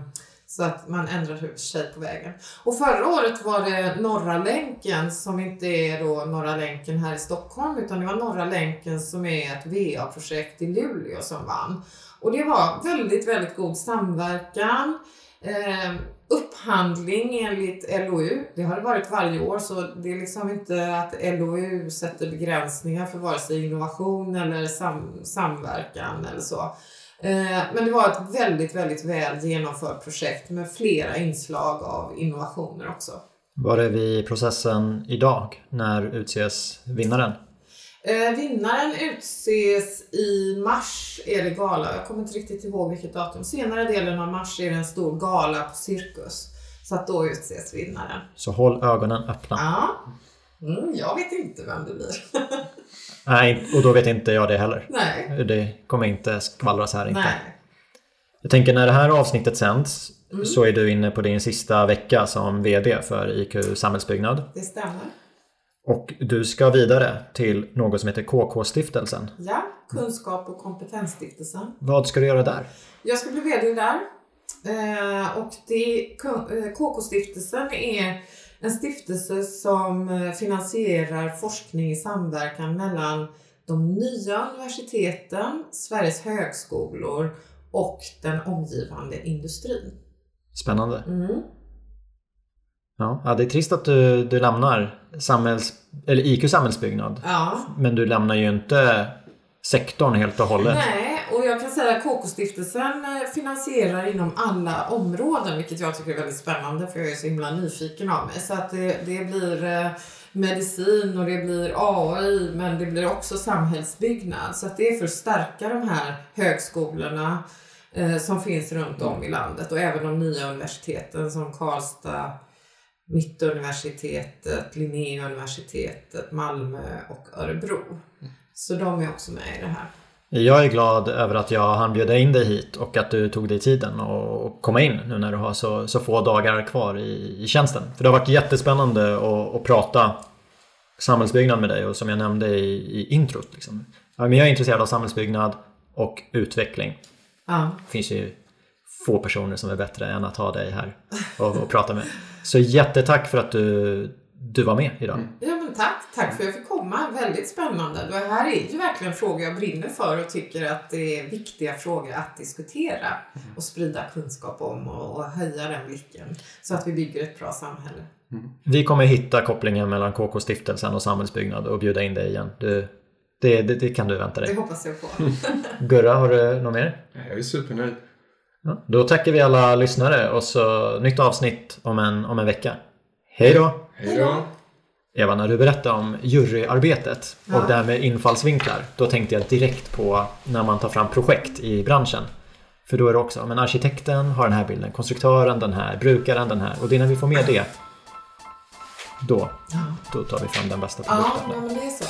så att man ändrar sig på vägen. Och förra året var det Norra länken som inte är då Norra länken här i Stockholm utan det var Norra länken som är ett VA-projekt i Luleå som vann. Och det var väldigt, väldigt god samverkan. Eh, upphandling enligt LOU, det har det varit varje år så det är liksom inte att LOU sätter begränsningar för vare sig innovation eller sam samverkan eller så. Eh, men det var ett väldigt, väldigt väl genomfört projekt med flera inslag av innovationer också. Var är vi i processen idag? När utses vinnaren? Eh, vinnaren utses i mars är det gala. Jag kommer inte riktigt ihåg vilket datum. Senare delen av mars är det en stor gala på Cirkus. Så att då utses vinnaren. Så håll ögonen öppna. Ja. Mm, jag vet inte vem det blir. <laughs> Nej, och då vet inte jag det heller. Nej. Det kommer inte skvallras här inte. Nej. Jag tänker när det här avsnittet sänds så är du inne på din sista vecka som VD för IQ Samhällsbyggnad. Det stämmer. Och du ska vidare till något som heter KK-stiftelsen. Ja, Kunskap och kompetensstiftelsen. Vad ska du göra där? Jag ska bli VD där. Eh, och det, eh, KK-stiftelsen är en stiftelse som eh, finansierar forskning i samverkan mellan de nya universiteten, Sveriges högskolor och den omgivande industrin. Spännande. Mm. Ja, ja det är trist att du, du lämnar samhälls, eller IQ Samhällsbyggnad. Ja, Men du lämnar ju inte sektorn helt och hållet. Nej, och jag kan säga att KK-stiftelsen eh, finansierar inom alla områden, vilket jag tycker är väldigt spännande för jag är så himla nyfiken av mig. Så att det, det blir eh, medicin och det blir AI, men det blir också samhällsbyggnad. Så att det är för att stärka de här högskolorna eh, som finns runt om i landet och även de nya universiteten som Karlstad, Mittuniversitetet, Linnéuniversitetet, Malmö och Örebro. Så de är också med i det här. Jag är glad över att jag hann bjuda in dig hit och att du tog dig tiden och komma in nu när du har så, så få dagar kvar i, i tjänsten. För det har varit jättespännande att, att prata samhällsbyggnad med dig och som jag nämnde i, i introt. Liksom. Men jag är intresserad av samhällsbyggnad och utveckling. Ja. Det finns ju få personer som är bättre än att ha dig här och, och prata med. Så jättetack för att du, du var med idag. Ja, men tack. Tack för att jag fick komma. Väldigt spännande. Det här är ju verkligen frågor jag brinner för och tycker att det är viktiga frågor att diskutera och sprida kunskap om och, och höja den blicken så att vi bygger ett bra samhälle. Vi kommer hitta kopplingen mellan KK-stiftelsen och samhällsbyggnad och bjuda in dig igen. Du, det, det, det kan du vänta Det dig. hoppas jag på. <laughs> Gurra, har du något mer? Jag är supernöjd. Ja, då tackar vi alla lyssnare och så nytt avsnitt om en, om en vecka. Hej då! Hej då! Eva, när du berättade om juryarbetet och Ja. det här med infallsvinklar, då tänkte jag direkt på när man tar fram projekt i branschen. För då är det också, men arkitekten har den här bilden, konstruktören den här, brukaren den här. Och det är när vi får med det, då, Ja, då tar vi fram den bästa ja produkten. men det är så.